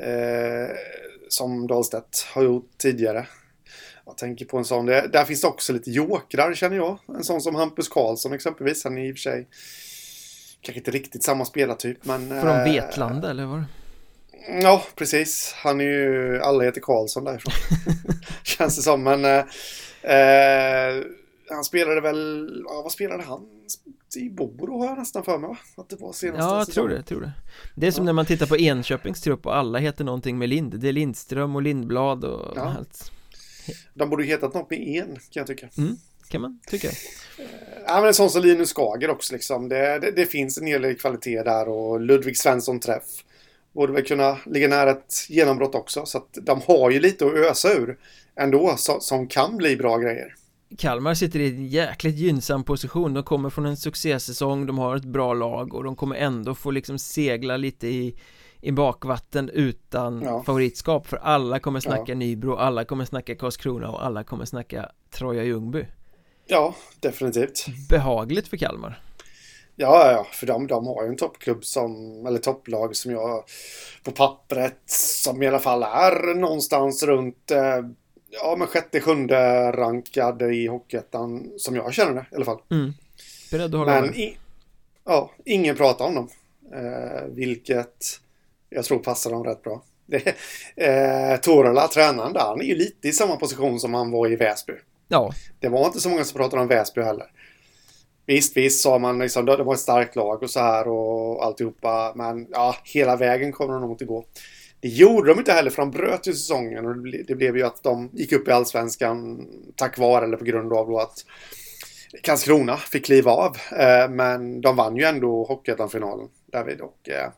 [SPEAKER 2] Eh, som Dahlstedt har gjort tidigare. Jag tänker på en sån. Det, där finns det också lite jokrar känner jag. En sån som Hampus Karlsson exempelvis. Han är i och för sig kanske inte riktigt samma spelartyp men...
[SPEAKER 1] Från
[SPEAKER 2] eh,
[SPEAKER 1] Vetlanda eller vad?
[SPEAKER 2] Ja, precis. Han är ju... Alla heter Karlsson därifrån. Känns det som. Men... Eh, eh, han spelade väl... Ja, vad spelade han? I Boro har jag nästan för mig va? Att det var senaste
[SPEAKER 1] Ja, jag tror det, jag tror det Det är som
[SPEAKER 2] Ja.
[SPEAKER 1] när man tittar på Enköpings trupp och alla heter någonting med Lind Det är Lindström och Lindblad och
[SPEAKER 2] Ja.
[SPEAKER 1] allt
[SPEAKER 2] De borde ju hetat något med en, kan jag tycka.
[SPEAKER 1] Kan man tycka
[SPEAKER 2] Ja, men en sån som Linus Skager också liksom. Det, det, det finns en hel del kvalitet där och Ludvig Svensson träff. Borde väl kunna ligga nära ett genombrott också. Så att de har ju lite att ösa ur ändå så, som kan bli bra grejer.
[SPEAKER 1] Kalmar sitter i en jäkligt gynnsam position De kommer från en succésäsong De har ett bra lag och de kommer ändå få liksom segla lite i i bakvatten utan
[SPEAKER 2] Ja.
[SPEAKER 1] favoritskap för alla kommer snacka
[SPEAKER 2] Ja.
[SPEAKER 1] Nybro, alla kommer snacka Karlskrona och alla kommer snacka Troja Ljungby
[SPEAKER 2] Ja, definitivt.
[SPEAKER 1] Behagligt för Kalmar
[SPEAKER 2] Ja, ja, för de, de har ju en toppklubb som, eller topplag som jag på pappret som i alla fall är någonstans runt, eh, ja men sjätte, sjunde rankad i Hockeyettan som jag känner det i alla fall.
[SPEAKER 1] mm. Beredd att hålla
[SPEAKER 2] Men i, ja, ingen pratar om dem. Eh, vilket jag tror passar dem rätt bra. Det, eh, Torala, tränaren där, han är ju lite i samma position som han var i Väsby.
[SPEAKER 1] Ja,
[SPEAKER 2] Det var inte så många som pratade om Väsby heller. Visst, visst sa man liksom, det var ett starkt lag och så här och alltihopa. Men ja, hela vägen kommer de nog inte gå. Det gjorde de inte heller för de bröt ju säsongen och det, ble, det blev ju att de gick upp i allsvenskan tack vare eller på grund av då att Karlskrona fick kliva av. Eh, men de vann ju ändå Hockeyettan-finalen därvid och eh,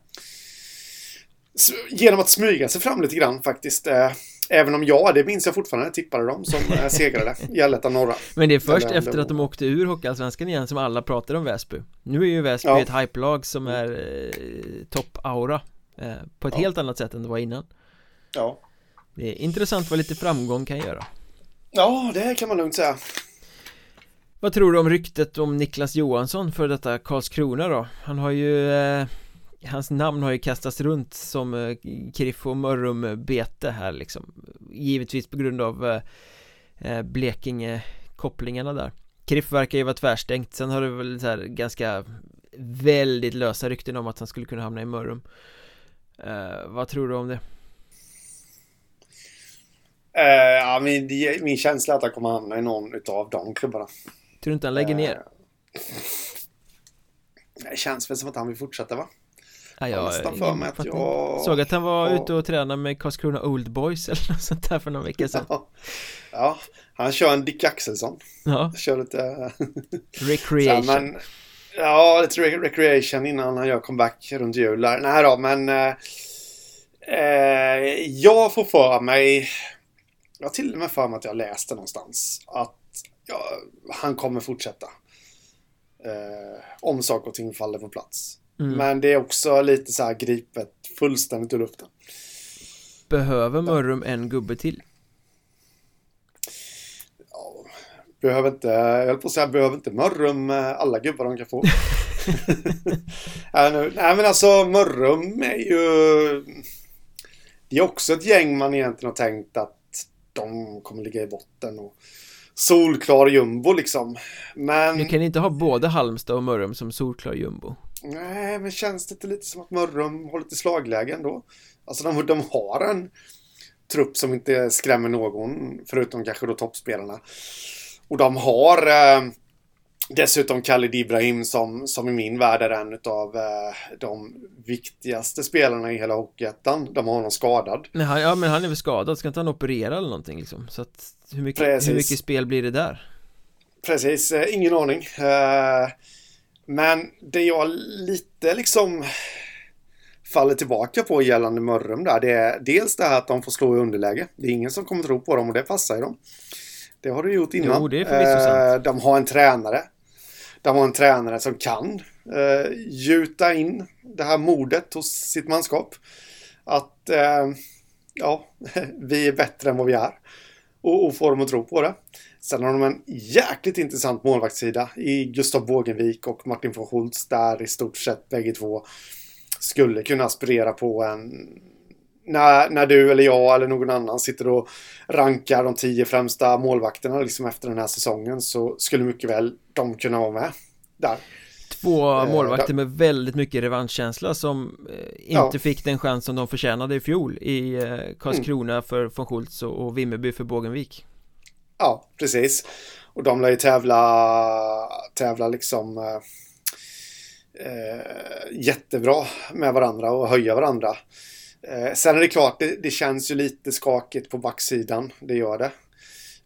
[SPEAKER 2] genom att smyga sig fram lite grann faktiskt. Eh, även om jag, det minns jag fortfarande, tippade dem som segrade i Allettan norra.
[SPEAKER 1] men det är först
[SPEAKER 2] Eller-
[SPEAKER 1] efter att de åkte ur Hockeyallsvenskan igen som alla pratar om Väsby Nu är ju Väsby
[SPEAKER 2] Ja.
[SPEAKER 1] ett hypelag som är eh, topp-aura På ett
[SPEAKER 2] Ja.
[SPEAKER 1] helt annat sätt än det var innan
[SPEAKER 2] Ja.
[SPEAKER 1] Det är intressant vad lite framgång kan göra
[SPEAKER 2] Ja, det kan man lugnt säga.
[SPEAKER 1] Vad tror du om ryktet om Niklas Johansson för detta Karlskrona då? Han har ju eh, Hans namn har ju kastats runt som eh, Kriff och Mörrum-bete här liksom Givetvis på grund av eh, eh, Blekinge-kopplingarna där Kriff verkar ju vara tvärstängt Sen har det väl så här ganska Väldigt lösa rykten om att han skulle kunna hamna i Mörrum eh, Vad tror du om det?
[SPEAKER 2] Eh, ja, min, min känsla är att han kommer hamna i någon utav de klubbarna.
[SPEAKER 1] Tror du inte han lägger ner?
[SPEAKER 2] Eh, Det känns väl som att han vill fortsätta va?
[SPEAKER 1] Ja,
[SPEAKER 2] Jag har nästan för mig att jag...
[SPEAKER 1] Såg att han var
[SPEAKER 2] Ja.
[SPEAKER 1] ute och tränade med Karlskrona Old Boys eller något sånt där för någon vecka sedan
[SPEAKER 2] Ja. ja, han kör en Dick Axelsson.
[SPEAKER 1] Ja,
[SPEAKER 2] Kör lite...
[SPEAKER 1] recreation
[SPEAKER 2] Så, men, ja, lite re- recreation innan han gör comeback runt jul. där. Nej då, men... Eh, eh, jag får för mig... Jag har till och med för mig att jag läste någonstans att ja, han kommer fortsätta. Eh, om saker och ting faller på plats. Mm. Men det är också lite så här gripet fullständigt ur luften.
[SPEAKER 1] Behöver Mörrum en gubbe till?
[SPEAKER 2] Ja, behöver inte, jag höll på att säga, behöver inte Mörrum eh, alla gubbar de kan få? Nej men alltså Mörrum är ju... Det är också ett gäng man egentligen har tänkt att de kommer ligga i botten. Och solklar jumbo liksom. Men...
[SPEAKER 1] Du kan inte ha både Halmstad och Mörrum som solklar jumbo.
[SPEAKER 2] Nej, men känns det inte lite som att Mörrum har lite slagläge ändå? Alltså de, de har en trupp som inte skrämmer någon, förutom kanske då toppspelarna. Och de har eh, dessutom Khalid Ibrahim som, som i min värld är en av eh, de viktigaste spelarna i hela Hockeyettan. De har honom skadad.
[SPEAKER 1] Men han, ja, men han är väl skadad, ska inte han operera eller någonting liksom? Så att, hur mycket, hur mycket spel blir det där?
[SPEAKER 2] Precis, eh, ingen aning. Eh, men det jag lite liksom faller tillbaka på gällande Mörrum där, det är dels det här att de får slå i underläge. Det är ingen som kommer tro på dem och det passar ju dem. Det har du gjort innan.
[SPEAKER 1] Jo, det är förvisso sant.
[SPEAKER 2] Eh, de har en tränare. De har en tränare som kan eh, gjuta in det här modet hos sitt manskap. Att eh, ja, vi är bättre än vad vi är. Och, och få dem att tro på det. Sen har de en jäkligt intressant målvaktssida i Gustav Bågenvik och Martin von Schultz där i stort sett bägge två skulle kunna aspirera på en när, när du eller jag eller någon annan sitter och rankar de tio främsta målvakterna liksom efter den här säsongen så skulle mycket väl de kunna vara med där.
[SPEAKER 1] Två eh, målvakter med väldigt mycket revanschkänsla som eh, inte ja. fick den chans som de förtjänade i fjol i eh, Karlskrona mm. för von Schultz och Vimmerby för Bågenvik.
[SPEAKER 2] Ja, precis. Och de lär ju tävla, tävla liksom eh, jättebra med varandra och höja varandra. Eh, sen är det klart, det, det, känns ju lite skakigt på backsidan. Det gör det.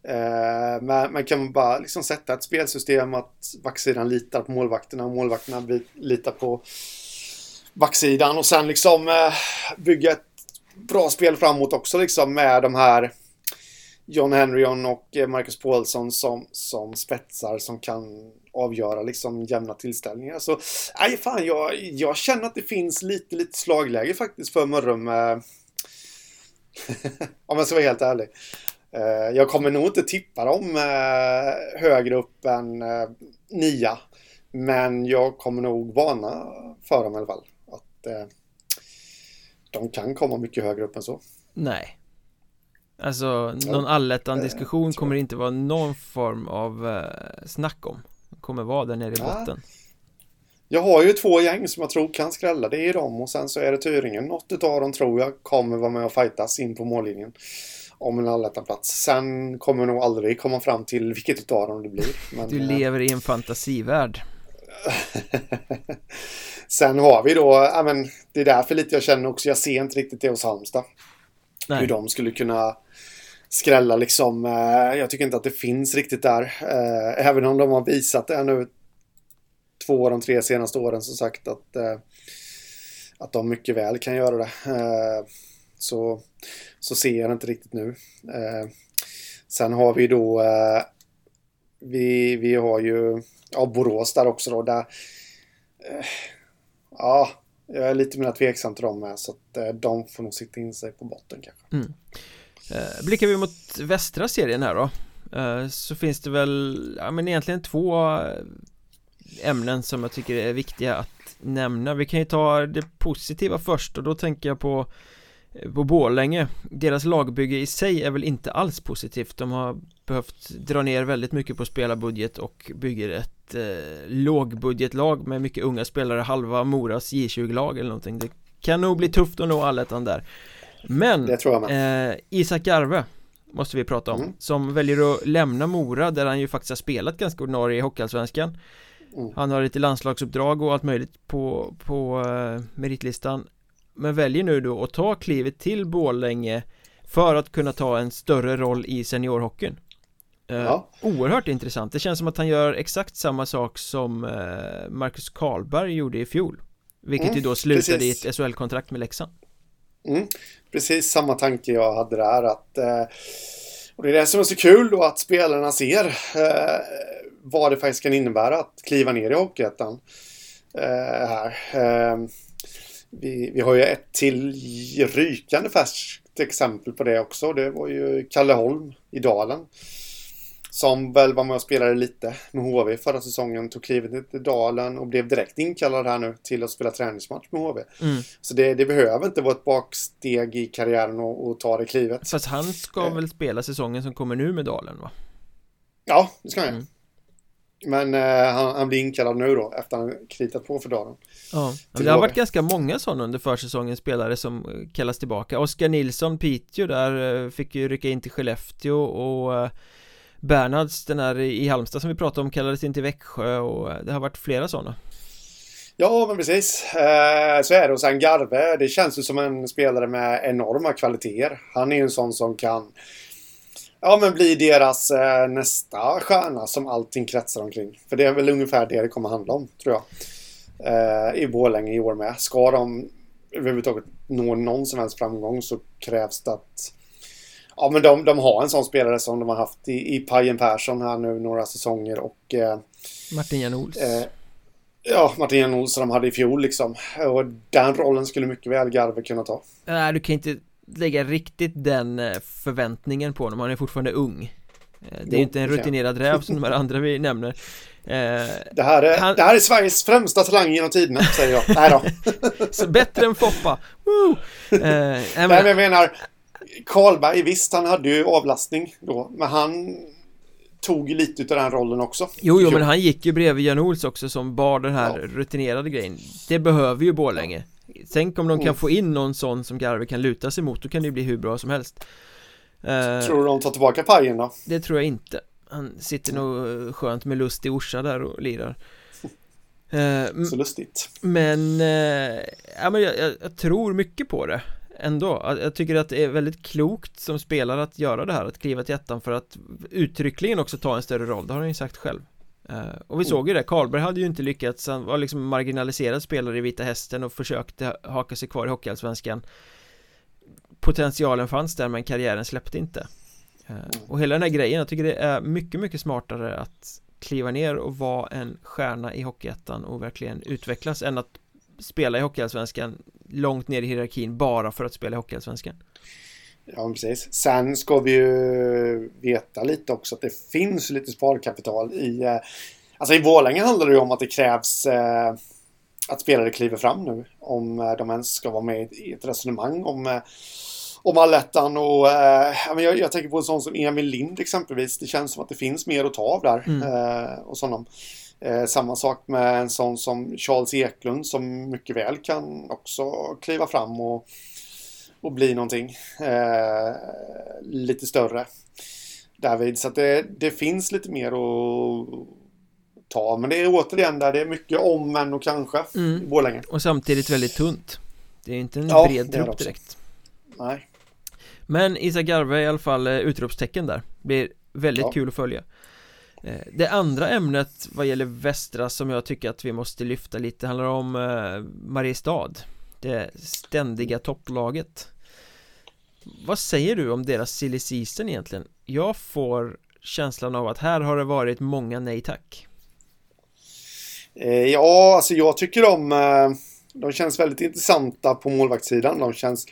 [SPEAKER 2] Eh, men man kan bara liksom sätta ett spelsystem att backsidan litar på målvakterna och målvakterna litar på backsidan och sen liksom eh, bygga ett bra spel framåt också liksom med de här John Henryon och eh, Marcus Paulsson som, som spetsar som kan avgöra liksom jämna tillställningar. Så nej, fan, jag, jag känner att det finns lite, lite slagläge faktiskt för Mörrum. Eh, om jag ska vara helt ärlig. Eh, jag kommer nog inte tippa dem högre upp än nia. Men jag kommer nog varna för dem i alla fall. Att de kan komma mycket högre upp än så.
[SPEAKER 1] Nej, Alltså någon allettan-diskussion kommer det inte vara någon form av eh, snack om Kommer vara där nere i botten.
[SPEAKER 2] Jag har ju två gäng som jag tror kan skrälla. Det är de och sen så är det Tyringen. Något av dem tror jag kommer vara med och fightas in på mållinjen. Om en allettan-plats Sen kommer nog aldrig komma fram till vilket av dem det blir
[SPEAKER 1] men, Du eh, lever i en fantasivärld.
[SPEAKER 2] Sen har vi då, ja men det är därför lite jag känner också, jag ser inte riktigt det hos Halmstad. Nej. Hur de skulle kunna skrälla liksom. Eh, jag tycker inte att det finns riktigt där. Eh, även om de har visat det nu två av de tre senaste åren som sagt att, eh, att de mycket väl kan göra det. Eh, så, så ser jag det inte riktigt nu. Eh, sen har vi då eh, vi, vi har ju ja, Borås där också då. Där, ja, jag är lite mer tveksam till dem med så att de får nog sitta in sig på botten kanske. Mm.
[SPEAKER 1] Eh, blickar vi mot västra serien här då eh, Så finns det väl, ja men egentligen två eh, ämnen som jag tycker är viktiga att nämna. Vi kan ju ta det positiva först och då tänker jag på på Borlänge. Deras lagbygge i sig är väl inte alls positivt. De har behövt dra ner väldigt mycket på spelarbudget och bygger ett eh, lågbudgetlag med mycket unga spelare. Halva Moras J20-lag eller någonting. Det kan nog bli tufft att nå allettan där men
[SPEAKER 2] det tror jag
[SPEAKER 1] med. Eh, Isak Garve Måste vi prata om mm. Som väljer att lämna Mora där han ju faktiskt har spelat ganska ordinarie i Hockeyallsvenskan mm. Han har lite landslagsuppdrag och allt möjligt på, på eh, meritlistan Men väljer nu då att ta klivet till Borlänge För att kunna ta en större roll i seniorhockeyn eh, ja. Oerhört intressant Det känns som att han gör exakt samma sak som eh, Marcus Karlberg gjorde i fjol Vilket mm, ju då slutade precis. i ett SHL-kontrakt med Leksand
[SPEAKER 2] Mm, precis samma tanke jag hade där. Att, eh, och det är det som är så kul då att spelarna ser eh, vad det faktiskt kan innebära att kliva ner i Hockeyettan. Eh, här. Eh, vi, vi har ju ett till rykande färskt exempel på det också. Det var ju Kalle Holm i Dalen. Som väl var med och spelade lite med HV förra säsongen. Tog klivet till Dalen och blev direkt inkallad här nu till att spela träningsmatch med HV.
[SPEAKER 1] Mm.
[SPEAKER 2] Så det, det behöver inte vara ett baksteg i karriären och, och ta det klivet.
[SPEAKER 1] Fast han ska
[SPEAKER 2] Eh.
[SPEAKER 1] väl spela säsongen som kommer nu med Dalen va?
[SPEAKER 2] Ja, det ska han
[SPEAKER 1] Mm.
[SPEAKER 2] Men eh, han, han blir inkallad nu då efter han kritat på för Dalen.
[SPEAKER 1] Ja, det har varit ganska många sådana under försäsongen spelare som eh, kallas tillbaka Oskar Nilsson, Piteå där eh, fick ju rycka in till Skellefteå och eh, Bernhards, den här i Halmstad som vi pratade om, kallades in till Växjö och eh, det har varit flera sådana
[SPEAKER 2] Ja, men precis. Eh, så är det. Och sen Garve, det känns ju som en spelare med enorma kvaliteter. Han är ju en sån som kan ja, men bli deras eh, nästa stjärna som allting kretsar omkring. För det är väl ungefär det det kommer handla om, tror jag. Eh, I Borlänge i år med. Ska de överhuvudtaget nå någon som helst framgång så krävs det att Ja, men de, de har en sån spelare som de har haft i, i Pajen Persson här nu några säsonger och eh,
[SPEAKER 1] Martin Janols
[SPEAKER 2] Eh, ja, Martin Jan Olsson de hade i fjol liksom. Och den rollen skulle mycket väl Garve kunna ta.
[SPEAKER 1] Nej, du kan inte lägga riktigt den eh, förväntningen på honom, han är fortfarande ung Eh, Det är
[SPEAKER 2] Jo,
[SPEAKER 1] inte en rutinerad räv som de här andra vi nämner Eh,
[SPEAKER 2] Det här är,
[SPEAKER 1] Han-
[SPEAKER 2] det här är Sveriges främsta talang genom tiderna, säger jag. Nej då.
[SPEAKER 1] Så bättre än Foppa! Woo! Eh, nej,
[SPEAKER 2] Nej,
[SPEAKER 1] men,
[SPEAKER 2] men jag menar, Karlberg, visst han hade ju avlastning då, men han tog lite av den rollen också.
[SPEAKER 1] Jo, jo, men han gick ju bredvid Jan Ols också som bar den här
[SPEAKER 2] Ja.
[SPEAKER 1] rutinerade grejen Det behöver ju Borlänge Tänk om de kan
[SPEAKER 2] Mm.
[SPEAKER 1] få in någon sån som Garve kan luta sig mot, då kan det ju bli hur bra som helst Eh,
[SPEAKER 2] Tror du de tar tillbaka pajen då?
[SPEAKER 1] Det tror jag inte Han sitter nog skönt med lust i Orsa där och lirar Eh,
[SPEAKER 2] Så lustigt.
[SPEAKER 1] Men, eh, ja, men jag, jag, jag tror mycket på det ändå. Jag- tycker att det är väldigt klokt som spelare att göra det här, att kliva till ettan för att uttryckligen också ta en större roll, det har han ju sagt själv. Eh, och vi såg ju det, Karlberg hade ju inte lyckats, han var liksom marginaliserad spelare i Vita Hästen och försökte haka sig kvar i Hockeyallsvenskan. Potentialen fanns där men karriären släppte inte. Eh, och hela den här grejen, jag tycker det är mycket, mycket smartare att kliva ner och vara en stjärna i Hockeyettan och verkligen utvecklas än att spela i Hockeyallsvenskan långt ner i hierarkin bara för att spela i Hockeyallsvenskan
[SPEAKER 2] Ja, precis. Sen ska vi ju veta lite också att det finns lite sparkapital i... eh, Alltså i Borlänge handlar det ju om att det krävs eh, att spelare kliver fram nu. Om eh, de ens ska vara med i ett resonemang om, om allettan och... Eh, jag, jag tänker på en sån som Emil Lind exempelvis. Det känns som att det finns mer att ta av där.
[SPEAKER 1] Mm.
[SPEAKER 2] Eh, och sådant. Eh, samma sak med en sån som Charles Eklund som mycket väl kan också kliva fram och och bli någonting eh, lite större därvid. Så att det, det finns lite mer att ta. Men det är återigen där det är mycket om, men och kanske
[SPEAKER 1] Mm.
[SPEAKER 2] i Borlänge.
[SPEAKER 1] Och samtidigt väldigt tunt Det är inte en
[SPEAKER 2] Ja,
[SPEAKER 1] bred trupp direkt
[SPEAKER 2] Nej.
[SPEAKER 1] Men Isak Garve i alla fall eh, utropstecken där Blir väldigt
[SPEAKER 2] Ja.
[SPEAKER 1] kul att följa Det andra ämnet vad gäller Västra som jag tycker att vi måste lyfta lite handlar om eh, Mariestad Det ständiga topplaget Vad säger du om deras silly season egentligen? Jag får känslan av att här har det varit många nej tack
[SPEAKER 2] Eh, ja, alltså jag tycker de, eh, de känns väldigt intressanta på målvaktssidan. De känns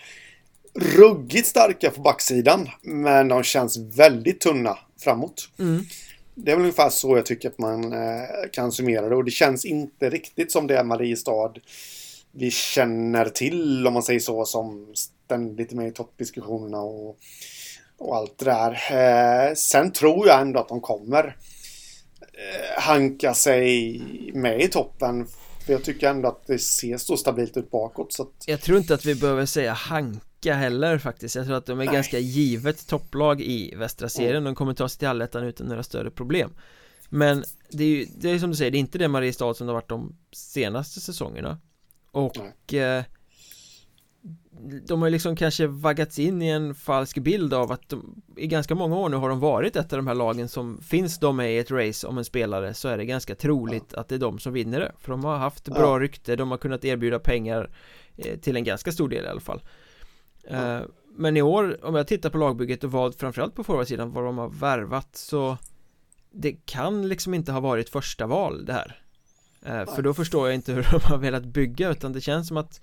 [SPEAKER 2] ruggigt starka på backsidan. Men de känns väldigt tunna framåt.
[SPEAKER 1] mm.
[SPEAKER 2] Det är väl ungefär så jag tycker att man eh, kan summera det. Och det känns inte riktigt som det är Mariestad vi känner till, om man säger så, som ständigt med i toppdiskussionerna och, och allt det där. Eh, sen tror jag ändå att de kommer eh, hanka sig med i toppen. För jag tycker ändå att det ser så stabilt ut bakåt. Så att,
[SPEAKER 1] Jag tror inte att vi behöver säga hanka heller faktiskt. Jag tror att de är
[SPEAKER 2] Nej.
[SPEAKER 1] ganska givet topplag i västra serien. De kommer ta sig till allettan utan några större problem. Men det är ju, det är som du säger, det är inte det Mariestad som det har varit de senaste säsongerna. Och eh, De har liksom kanske vaggats in i en falsk bild av att de, I ganska många år nu har de varit ett av de här lagen som Finns de med i ett race om en spelare så är det ganska troligt att det är de som vinner det. För de har haft bra
[SPEAKER 2] Ja.
[SPEAKER 1] rykte, de har kunnat erbjuda pengar eh, Till en ganska stor del i alla fall Eh, Men i år, om jag tittar på lagbygget och vad framförallt på forwardsidan vad de har värvat så det kan liksom inte ha varit första val det här. Eh, För då förstår jag inte hur de har velat bygga utan det känns som att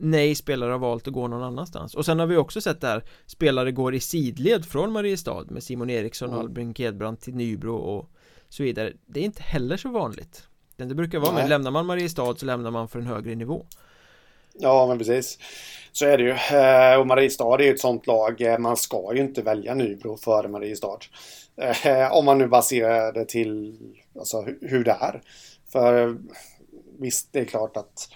[SPEAKER 1] Nej, spelare har valt att gå någon annanstans. Och sen har vi också sett där Spelare går i sidled från Mariestad med Simon Eriksson, mm. Albin Kedbrand till Nybro och så vidare. Det är inte heller så vanligt. Det brukar vara, men lämnar man Mariestad så lämnar man för en högre nivå
[SPEAKER 2] Ja, men precis. Så är det ju. Eh, och Mariestad är ju ett sånt lag. Eh, man ska ju inte välja Nybro före Mariestad. Eh, om man nu baserar det till alltså, hur det är. För visst, det är klart att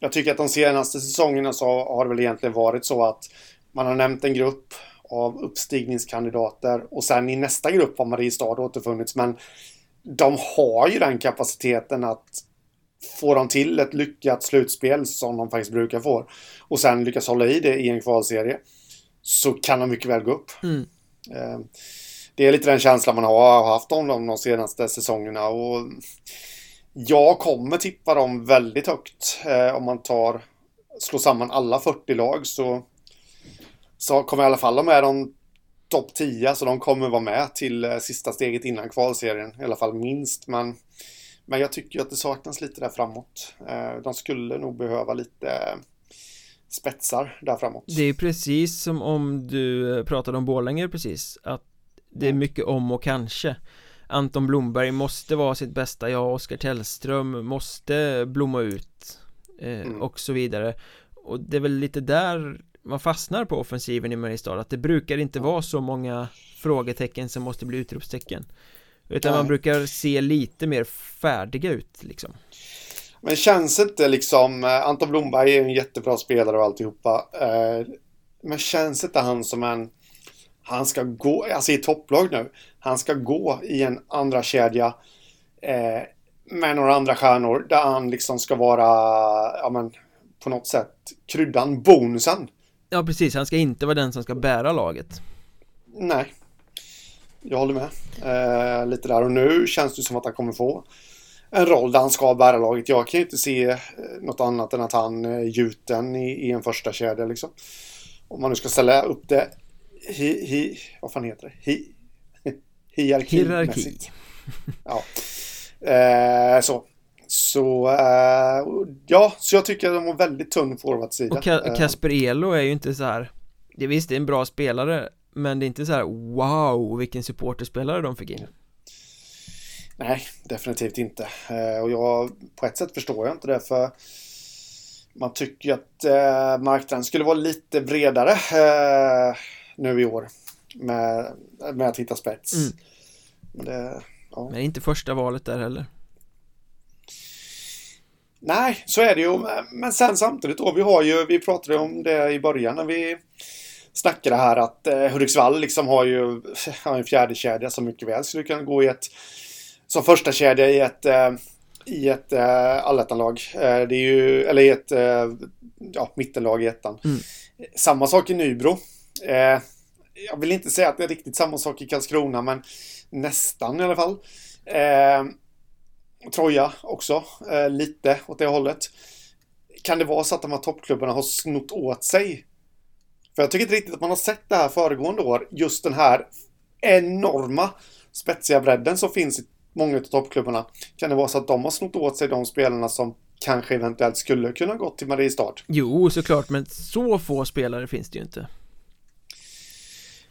[SPEAKER 2] jag tycker att de senaste säsongerna så har det väl egentligen varit så att man har nämnt en grupp av uppstigningskandidater och sen i nästa grupp har Mariestad återfunnits. Men de har ju den kapaciteten att får de till ett lyckat slutspel som de faktiskt brukar få och sen lyckas hålla i det i en kvalserie så kan de mycket väl gå upp. Mm. Eh, det är lite den känslan man har haft om dem de senaste säsongerna och jag kommer tippa dem väldigt högt eh, om man tar slår samman alla 40 lag så så kommer i alla fall de med de topp 10 så de kommer vara med till eh, sista steget innan kvalserien i alla fall minst men men jag tycker att det saknas lite där framåt. Eh, de skulle nog behöva lite spetsar där framåt.
[SPEAKER 1] Det är precis som om du pratade om Borlänge precis att det är mm. mycket om och kanske Anton Blomberg måste vara sitt bästa, ja Oskar Tellström måste blomma ut eh, mm. och så vidare och det är väl lite där man fastnar på offensiven i Mariestad att det brukar inte vara så många frågetecken som måste bli utropstecken utan Nej. man brukar se lite mer färdiga ut liksom.
[SPEAKER 2] Men känns inte liksom eh, Anton Blomberg är en jättebra spelare och alltihopa eh, Men känns inte han som en Han ska gå, alltså i topplag nu Han ska gå i en andra kedja eh, Med några andra stjärnor där han liksom ska vara Ja men På något sätt kryddan, bonusen.
[SPEAKER 1] Ja precis, han ska inte vara den som ska bära laget.
[SPEAKER 2] Nej jag håller med. Eh, lite där och nu känns det som att han kommer få en roll där han ska bära laget. Jag kan inte se eh, något annat än att han är gjuten i, i en första kedja liksom. Om man nu ska ställa upp det hi, hi, vad fan heter det? Hi,
[SPEAKER 1] hierarki.
[SPEAKER 2] Ja. Eh, så. Så, eh, ja, så jag tycker att de har väldigt tunn forwardsida.
[SPEAKER 1] Och Ka Kasper Elo är ju inte så här Det visst, det är en bra spelare men det är inte så här wow vilken supporterspelare de fick in
[SPEAKER 2] Nej, definitivt inte eh, Och jag, på ett sätt förstår jag inte det för Man tycker ju att eh, marknaden skulle vara lite bredare eh, Nu i år Med, med att hitta spets mm.
[SPEAKER 1] Men det, ja. Men inte första valet där heller
[SPEAKER 2] Nej, så är det ju. Men sen samtidigt då, vi har ju, vi pratade om det i början när vi snackade här att eh, Hudiksvall liksom har ju har en fjärde kedja som mycket väl skulle kunna gå i ett som första kedja i ett eh, i ett eh, allettanlag. Eh, det är ju, eller i ett eh, ja, mittenlag i ettan. Mm. Samma sak i Nybro. Eh, jag vill inte säga att det är riktigt samma sak i Karlskrona, men nästan i alla fall. Eh, Troja också, eh, lite åt det hållet. Kan det vara så att de här toppklubbarna har snott åt sig för jag tycker inte riktigt att man har sett det här föregående år. Just den här enorma spetsiga bredden som finns i många av toppklubbarna. Kan det vara så att de har snott åt sig de spelarna som kanske eventuellt skulle kunna gått till Mariestad?
[SPEAKER 1] Jo, såklart, men så få spelare finns det ju inte.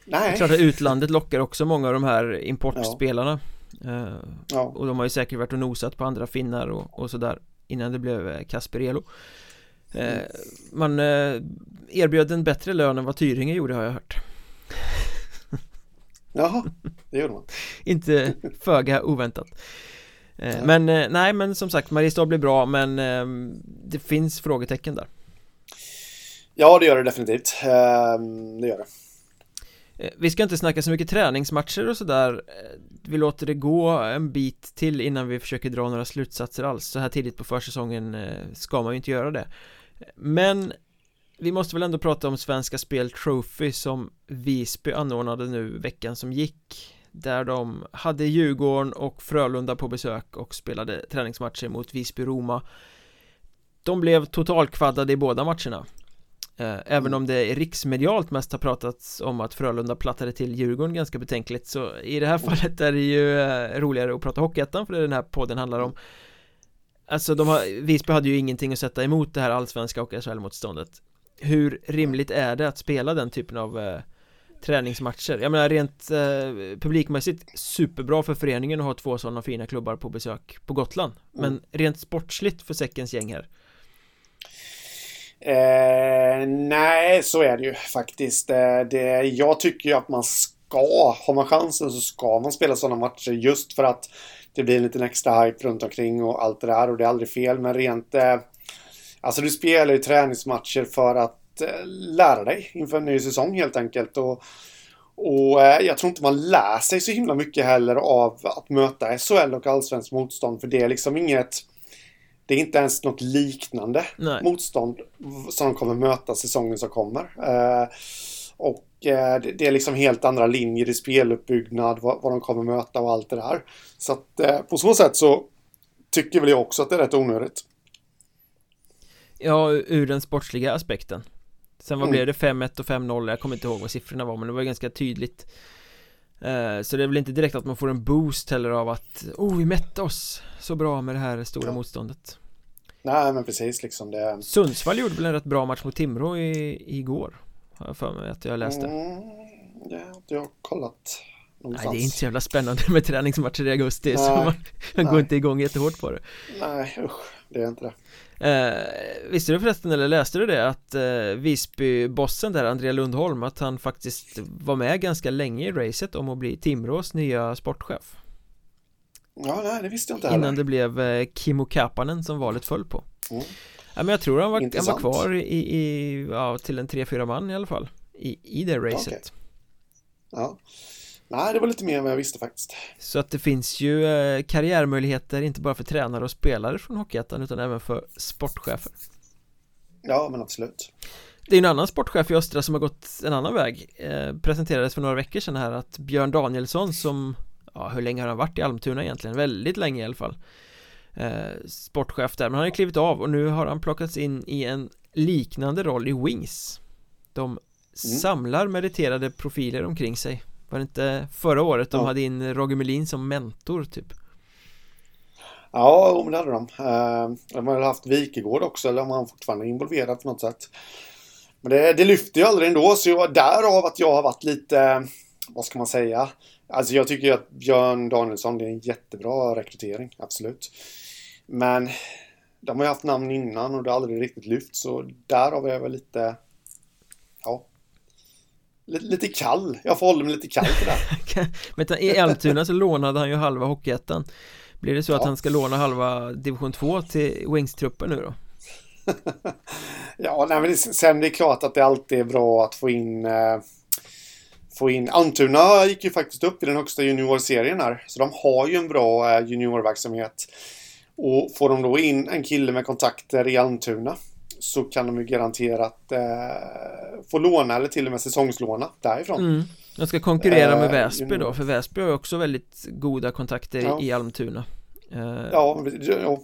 [SPEAKER 2] Nej.
[SPEAKER 1] Det är klart att utlandet lockar också många av de här importspelarna. Ja. Uh, ja. Och de har ju säkert varit och nosat på andra finnar och, och sådär innan det blev eh. Eh, man eh, erbjöd en bättre lön än vad Tyringe gjorde har jag hört.
[SPEAKER 2] Jaha, det gjorde man.
[SPEAKER 1] Inte föga oväntat. Eh, ja. Men nej men som sagt Mariestad blir bra men det finns frågetecken där.
[SPEAKER 2] Ja det gör det definitivt. Det gör det.
[SPEAKER 1] Vi ska inte snacka så mycket träningsmatcher och sådär. Vi låter det gå en bit till innan vi försöker dra några slutsatser alls. Så här tidigt på försäsongen ska man ju inte göra det men vi måste väl ändå prata om Svenska Spel Trophy som Visby anordnade nu veckan som gick Där de hade Djurgården och Frölunda på besök och spelade träningsmatcher mot Visby-Roma De blev totalkvaddade i båda matcherna. Eh, även om det riksmedialt mest har pratats om att Frölunda plattade till Djurgården ganska betänkligt så i det här fallet är det ju eh, roligare att prata Hockeyettan för det är den här podden handlar om Alltså de har, Visby hade ju ingenting att sätta emot det här allsvenska och SHL-motståndet Hur rimligt är det att spela den typen av eh, träningsmatcher? Jag menar rent eh, publikmässigt superbra för föreningen att ha två sådana fina klubbar på besök på Gotland Men mm. rent sportsligt för säckens gäng här
[SPEAKER 2] Eh, nej, så är det ju faktiskt. Eh, det, jag tycker ju att man ska, har man chansen så ska man spela sådana matcher just för att det blir en liten extra hype runt omkring och allt det där och det är aldrig fel. Men rent... Eh, alltså du spelar ju träningsmatcher för att eh, lära dig inför en ny säsong helt enkelt. Och, och eh, jag tror inte man lär sig så himla mycket heller av att möta SHL och allsvensk motstånd. För det är liksom inget det är inte ens något liknande Nej. motstånd som de kommer möta säsongen som kommer. Eh, och eh, det är liksom helt andra linjer i speluppbyggnad, vad, vad de kommer möta och allt det där. Så att eh, på så sätt så tycker väl jag också att det är rätt onödigt.
[SPEAKER 1] Ja, ur den sportsliga aspekten. Sen vad mm. blev det? 5-1 och 5-0? Jag kommer inte ihåg vad siffrorna var men det var ganska tydligt Så det är väl inte direkt att man får en boost heller av att Oh, vi mätte oss så bra med det här stora ja. motståndet
[SPEAKER 2] Nej men precis liksom det
[SPEAKER 1] Sundsvall gjorde väl en rätt bra match mot Timrå i, igår Har jag för mig att jag läste mm,
[SPEAKER 2] Det har inte jag kollat
[SPEAKER 1] någonstans. Nej det är inte så jävla spännande med träningsmatcher i augusti nej, så man, man går inte igång jättehårt på det
[SPEAKER 2] Nej usch, det är inte det
[SPEAKER 1] eh, Visste du förresten eller läste du det att eh, Visby-bossen där, Andrea Lundholm Att han faktiskt var med ganska länge i racet om att bli Timrås nya sportchef
[SPEAKER 2] Ja, nej, det visste jag inte heller.
[SPEAKER 1] Innan det blev eh, Kimmo Kapanen som valet föll på mm. Ja, men jag tror han var, han var kvar i, i, ja, till en 3-4 man i alla fall I, i det racet. Okay.
[SPEAKER 2] Ja. Nej, det var lite mer än vad jag visste faktiskt.
[SPEAKER 1] Så att det finns ju eh, karriärmöjligheter inte bara för tränare och spelare från Hockeyettan utan även för sportchefer.
[SPEAKER 2] Ja, men absolut.
[SPEAKER 1] Det är en annan sportchef i Östra som har gått en annan väg. Eh, Presenterades för några veckor sedan här att Björn Danielsson som ja, hur länge har han varit i Almtuna egentligen? Väldigt länge i alla fall eh, Sportchef där, men han har klivit av och nu har han plockats in i en liknande roll i Wings De mm. samlar meriterade profiler omkring sig Var det inte förra året de ja. hade in Roger Melin som mentor typ?
[SPEAKER 2] Ja, det hade de eh, De har haft Wikegård också, eller om han fortfarande är involverad på något sätt Men det, det lyfter ju aldrig ändå, så jag, därav att jag har varit lite Vad ska man säga? Alltså jag tycker att Björn Danielsson det är en jättebra rekrytering, absolut. Men de har ju haft namn innan och det har aldrig riktigt lyft så därav är jag väl lite, ja, lite, lite kall. Jag får hålla mig lite kall till det.
[SPEAKER 1] Men i Almtuna så lånade han ju halva Hockeyettan. Blir det så ja. att han ska låna halva division 2 till Wings-truppen nu då?
[SPEAKER 2] ja, nej, men sen det är klart att det alltid är bra att få in eh, få in... Almtuna gick ju faktiskt upp i den högsta juniorserien här. Så de har ju en bra eh, juniorverksamhet. Och får de då in en kille med kontakter i Almtuna så kan de ju garanterat eh, få låna eller till och med säsongslåna därifrån. Mm.
[SPEAKER 1] De ska konkurrera med eh, Väsby då, för Väsby har ju också väldigt goda kontakter ja. i Almtuna.
[SPEAKER 2] Eh. Ja,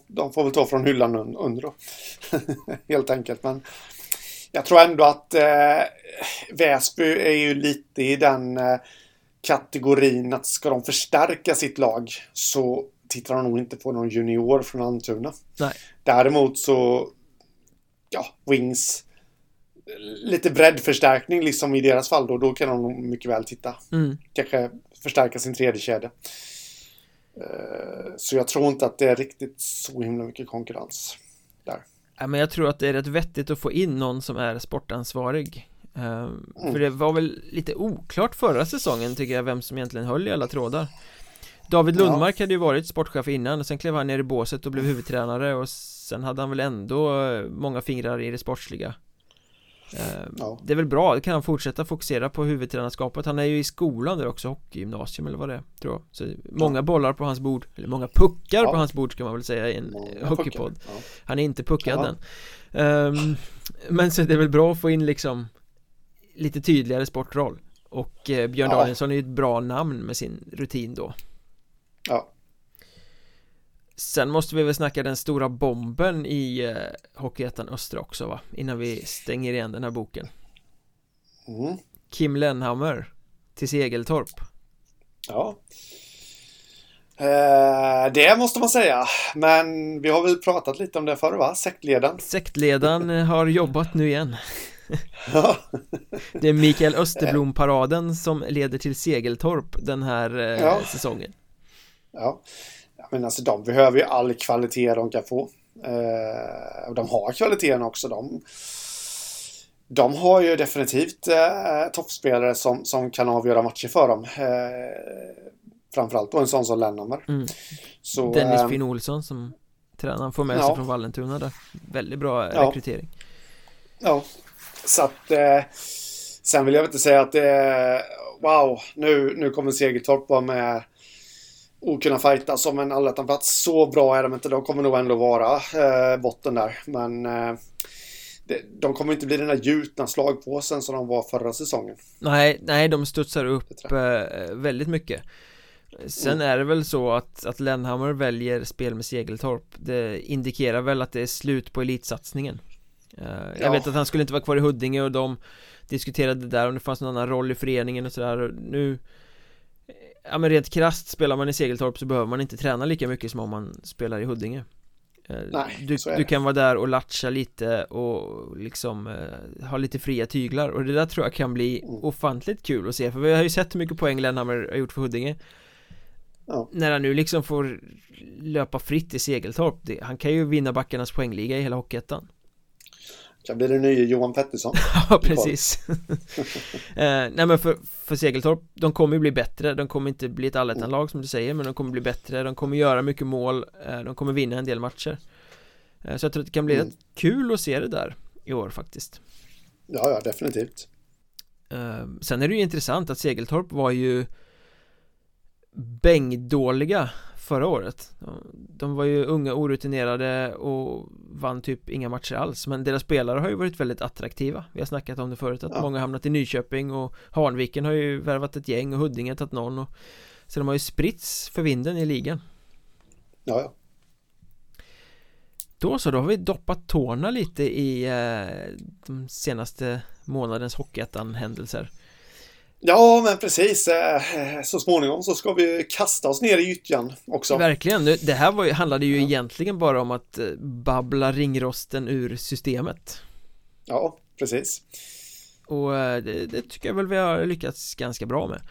[SPEAKER 2] de får väl ta från hyllan under då. Helt enkelt. Men jag tror ändå att eh, Väsby är ju lite i den eh, kategorin att ska de förstärka sitt lag så tittar de nog inte på någon junior från Almtuna. Nej. Däremot så, ja, Wings lite breddförstärkning liksom i deras fall då, då kan de mycket väl titta. Mm. Kanske förstärka sin tredje kedja. Eh, så jag tror inte att det är riktigt så himla mycket konkurrens där.
[SPEAKER 1] Ja, men jag tror att det är rätt vettigt att få in någon som är sportansvarig uh, mm. För det var väl lite oklart förra säsongen tycker jag vem som egentligen höll i alla trådar David Lundmark ja. hade ju varit sportchef innan och sen klev han ner i båset och blev huvudtränare och sen hade han väl ändå eh, många fingrar i det sportsliga. Eh, ja. Det är väl bra, det kan han fortsätta fokusera på huvudtränarskapet. Han är ju i skolan där också, hockeygymnasium eller vad det är tror jag. Så många ja. bollar på hans bord, eller många puckar ja. på hans bord ska man väl säga i en hockeypodd. Han är inte puckad än. Um, Men så är det väl bra att få in liksom Lite tydligare sportroll. Och eh, Björn Danielsson är ju ett bra namn med sin rutin då
[SPEAKER 2] Ja
[SPEAKER 1] Sen måste vi väl snacka den stora bomben i eh, Hockeyettan Östra också va? Innan vi stänger igen den här boken
[SPEAKER 2] Mm.
[SPEAKER 1] Kim Lennhammer till Segeltorp
[SPEAKER 2] Ja. Eh, det måste man säga. Men vi har väl pratat lite om det förr va? Sektledaren.
[SPEAKER 1] Sektledaren eh, har jobbat nu igen
[SPEAKER 2] Ja.
[SPEAKER 1] Det är Mikael Österblom-paraden som leder till Segeltorp den här eh,
[SPEAKER 2] Ja.
[SPEAKER 1] säsongen
[SPEAKER 2] ja. Men alltså de behöver ju all kvalitet de kan få. Eh, och de har kvaliteten också. De, de har ju definitivt eh, toppspelare som, som kan avgöra matcher för dem. Eh, framförallt då en sån som Lennhammar.
[SPEAKER 1] Mm.
[SPEAKER 2] Så,
[SPEAKER 1] Dennis
[SPEAKER 2] eh,
[SPEAKER 1] Finn Olsson som tränaren får med
[SPEAKER 2] Ja.
[SPEAKER 1] sig från Vallentuna där Väldigt bra
[SPEAKER 2] Ja.
[SPEAKER 1] rekrytering
[SPEAKER 2] Ja, så att eh, sen vill jag inte säga att det är wow, nu, nu kommer Segeltorp vara med och kunna fighta som en allettanplats. Så bra är de inte. De kommer nog ändå vara eh, botten där. Men eh, det, de kommer inte bli den där gjutna slagpåsen som de var förra säsongen.
[SPEAKER 1] Nej, nej de studsar upp eh, väldigt mycket Sen
[SPEAKER 2] Mm.
[SPEAKER 1] är det väl så att, att Lennhammer väljer spel med Segeltorp Det indikerar väl att det är slut på elitsatsningen Eh, Jag
[SPEAKER 2] Ja.
[SPEAKER 1] vet att han skulle inte vara kvar i Huddinge och de diskuterade där om det fanns någon annan roll i föreningen och sådär nu Ja men rent krasst spelar man i Segeltorp så behöver man inte träna lika mycket som om man spelar i Huddinge Eh,
[SPEAKER 2] Nej,
[SPEAKER 1] du,
[SPEAKER 2] så är
[SPEAKER 1] du kan vara där och latcha lite och liksom eh, ha lite fria tyglar och det där tror jag kan bli
[SPEAKER 2] Mm.
[SPEAKER 1] ofantligt kul att se för vi har ju sett hur mycket poäng Lennhammer har gjort för Huddinge
[SPEAKER 2] Ja.
[SPEAKER 1] När han nu liksom får löpa fritt i Segeltorp det, Han kan ju vinna backarnas poängliga i hela Hockeyettan
[SPEAKER 2] Kan bli den nya Johan Pettersson.
[SPEAKER 1] Ja precis. Eh, Nej men för, för Segeltorp De kommer ju bli bättre. De kommer inte bli ett allettanlag som du säger Men de kommer bli bättre. De kommer göra mycket mål. Eh, De kommer vinna en del matcher. Eh, Så jag tror att det kan bli
[SPEAKER 2] Mm.
[SPEAKER 1] rätt kul att se det där I år faktiskt.
[SPEAKER 2] Ja, ja, definitivt.
[SPEAKER 1] eh, Sen är det ju intressant att Segeltorp var ju Bängdåliga förra året. De var ju unga orutinerade och vann typ inga matcher alls. Men deras spelare har ju varit väldigt attraktiva. Vi har snackat om det förut att
[SPEAKER 2] Ja.
[SPEAKER 1] många hamnat i Nyköping och Hanviken har ju värvat ett gäng och Huddinge tagit någon och Så de har ju spritts för vinden i ligan.
[SPEAKER 2] Ja, ja.
[SPEAKER 1] Då så, då har vi doppat tårna lite i eh, de senaste månadens Hockeyettan-händelser
[SPEAKER 2] Ja, men precis. Eh, Så småningom så ska vi kasta oss ner i gyttjan också.
[SPEAKER 1] Verkligen, det här var handlade ju egentligen bara om att eh, babbla ringrosten ur systemet
[SPEAKER 2] Ja, precis.
[SPEAKER 1] Och eh, det, det tycker jag väl vi har lyckats ganska bra med.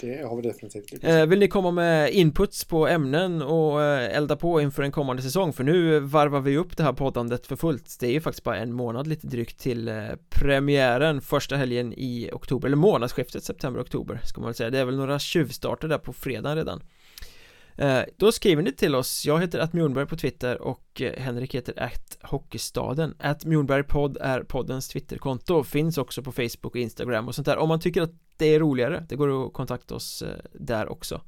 [SPEAKER 2] Det har vi definitivt lyckats.
[SPEAKER 1] eh, Vill ni komma med inputs på ämnen och eh, elda på inför en kommande säsong? För nu varvar vi upp det här poddandet för fullt. Det är ju faktiskt bara en månad lite drygt till premiären första helgen i oktober. Eller månadsskiftet september-oktober ska man väl säga. Det är väl några tjuvstarter där på fredag redan Eh, då skriver ni till oss, jag heter att Mjornberg på Twitter och eh, Henrik heter att Hockeystaden. Att Mjornbergpodd är poddens Twitterkonto, finns också på Facebook och Instagram och sånt där. Om man tycker att det är roligare, det går att kontakta oss eh, där också.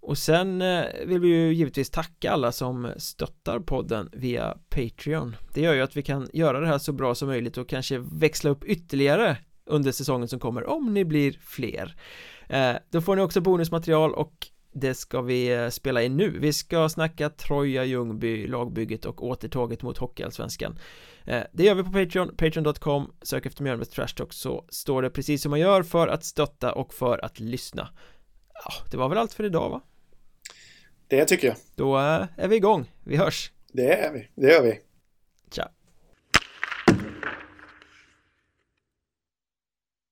[SPEAKER 1] Och sen vill vi ju givetvis tacka alla som stöttar podden via Patreon. Det gör ju att vi kan göra det här så bra som möjligt och kanske växla upp ytterligare under säsongen som kommer om ni blir fler. Då får ni också bonusmaterial och det ska vi eh, spela in nu Vi ska snacka Troja Ljungby, lagbygget och återtåget mot Hockeyallsvenskan eh, Det gör vi på Patreon, patreon.com Sök efter Mjölnbergs Trash Talk så står det precis som man gör för att stötta och för att lyssna Ja, det var väl allt för idag va?
[SPEAKER 2] Det tycker jag.
[SPEAKER 1] Då eh, är vi igång, vi hörs!
[SPEAKER 2] Det är vi. Det gör vi.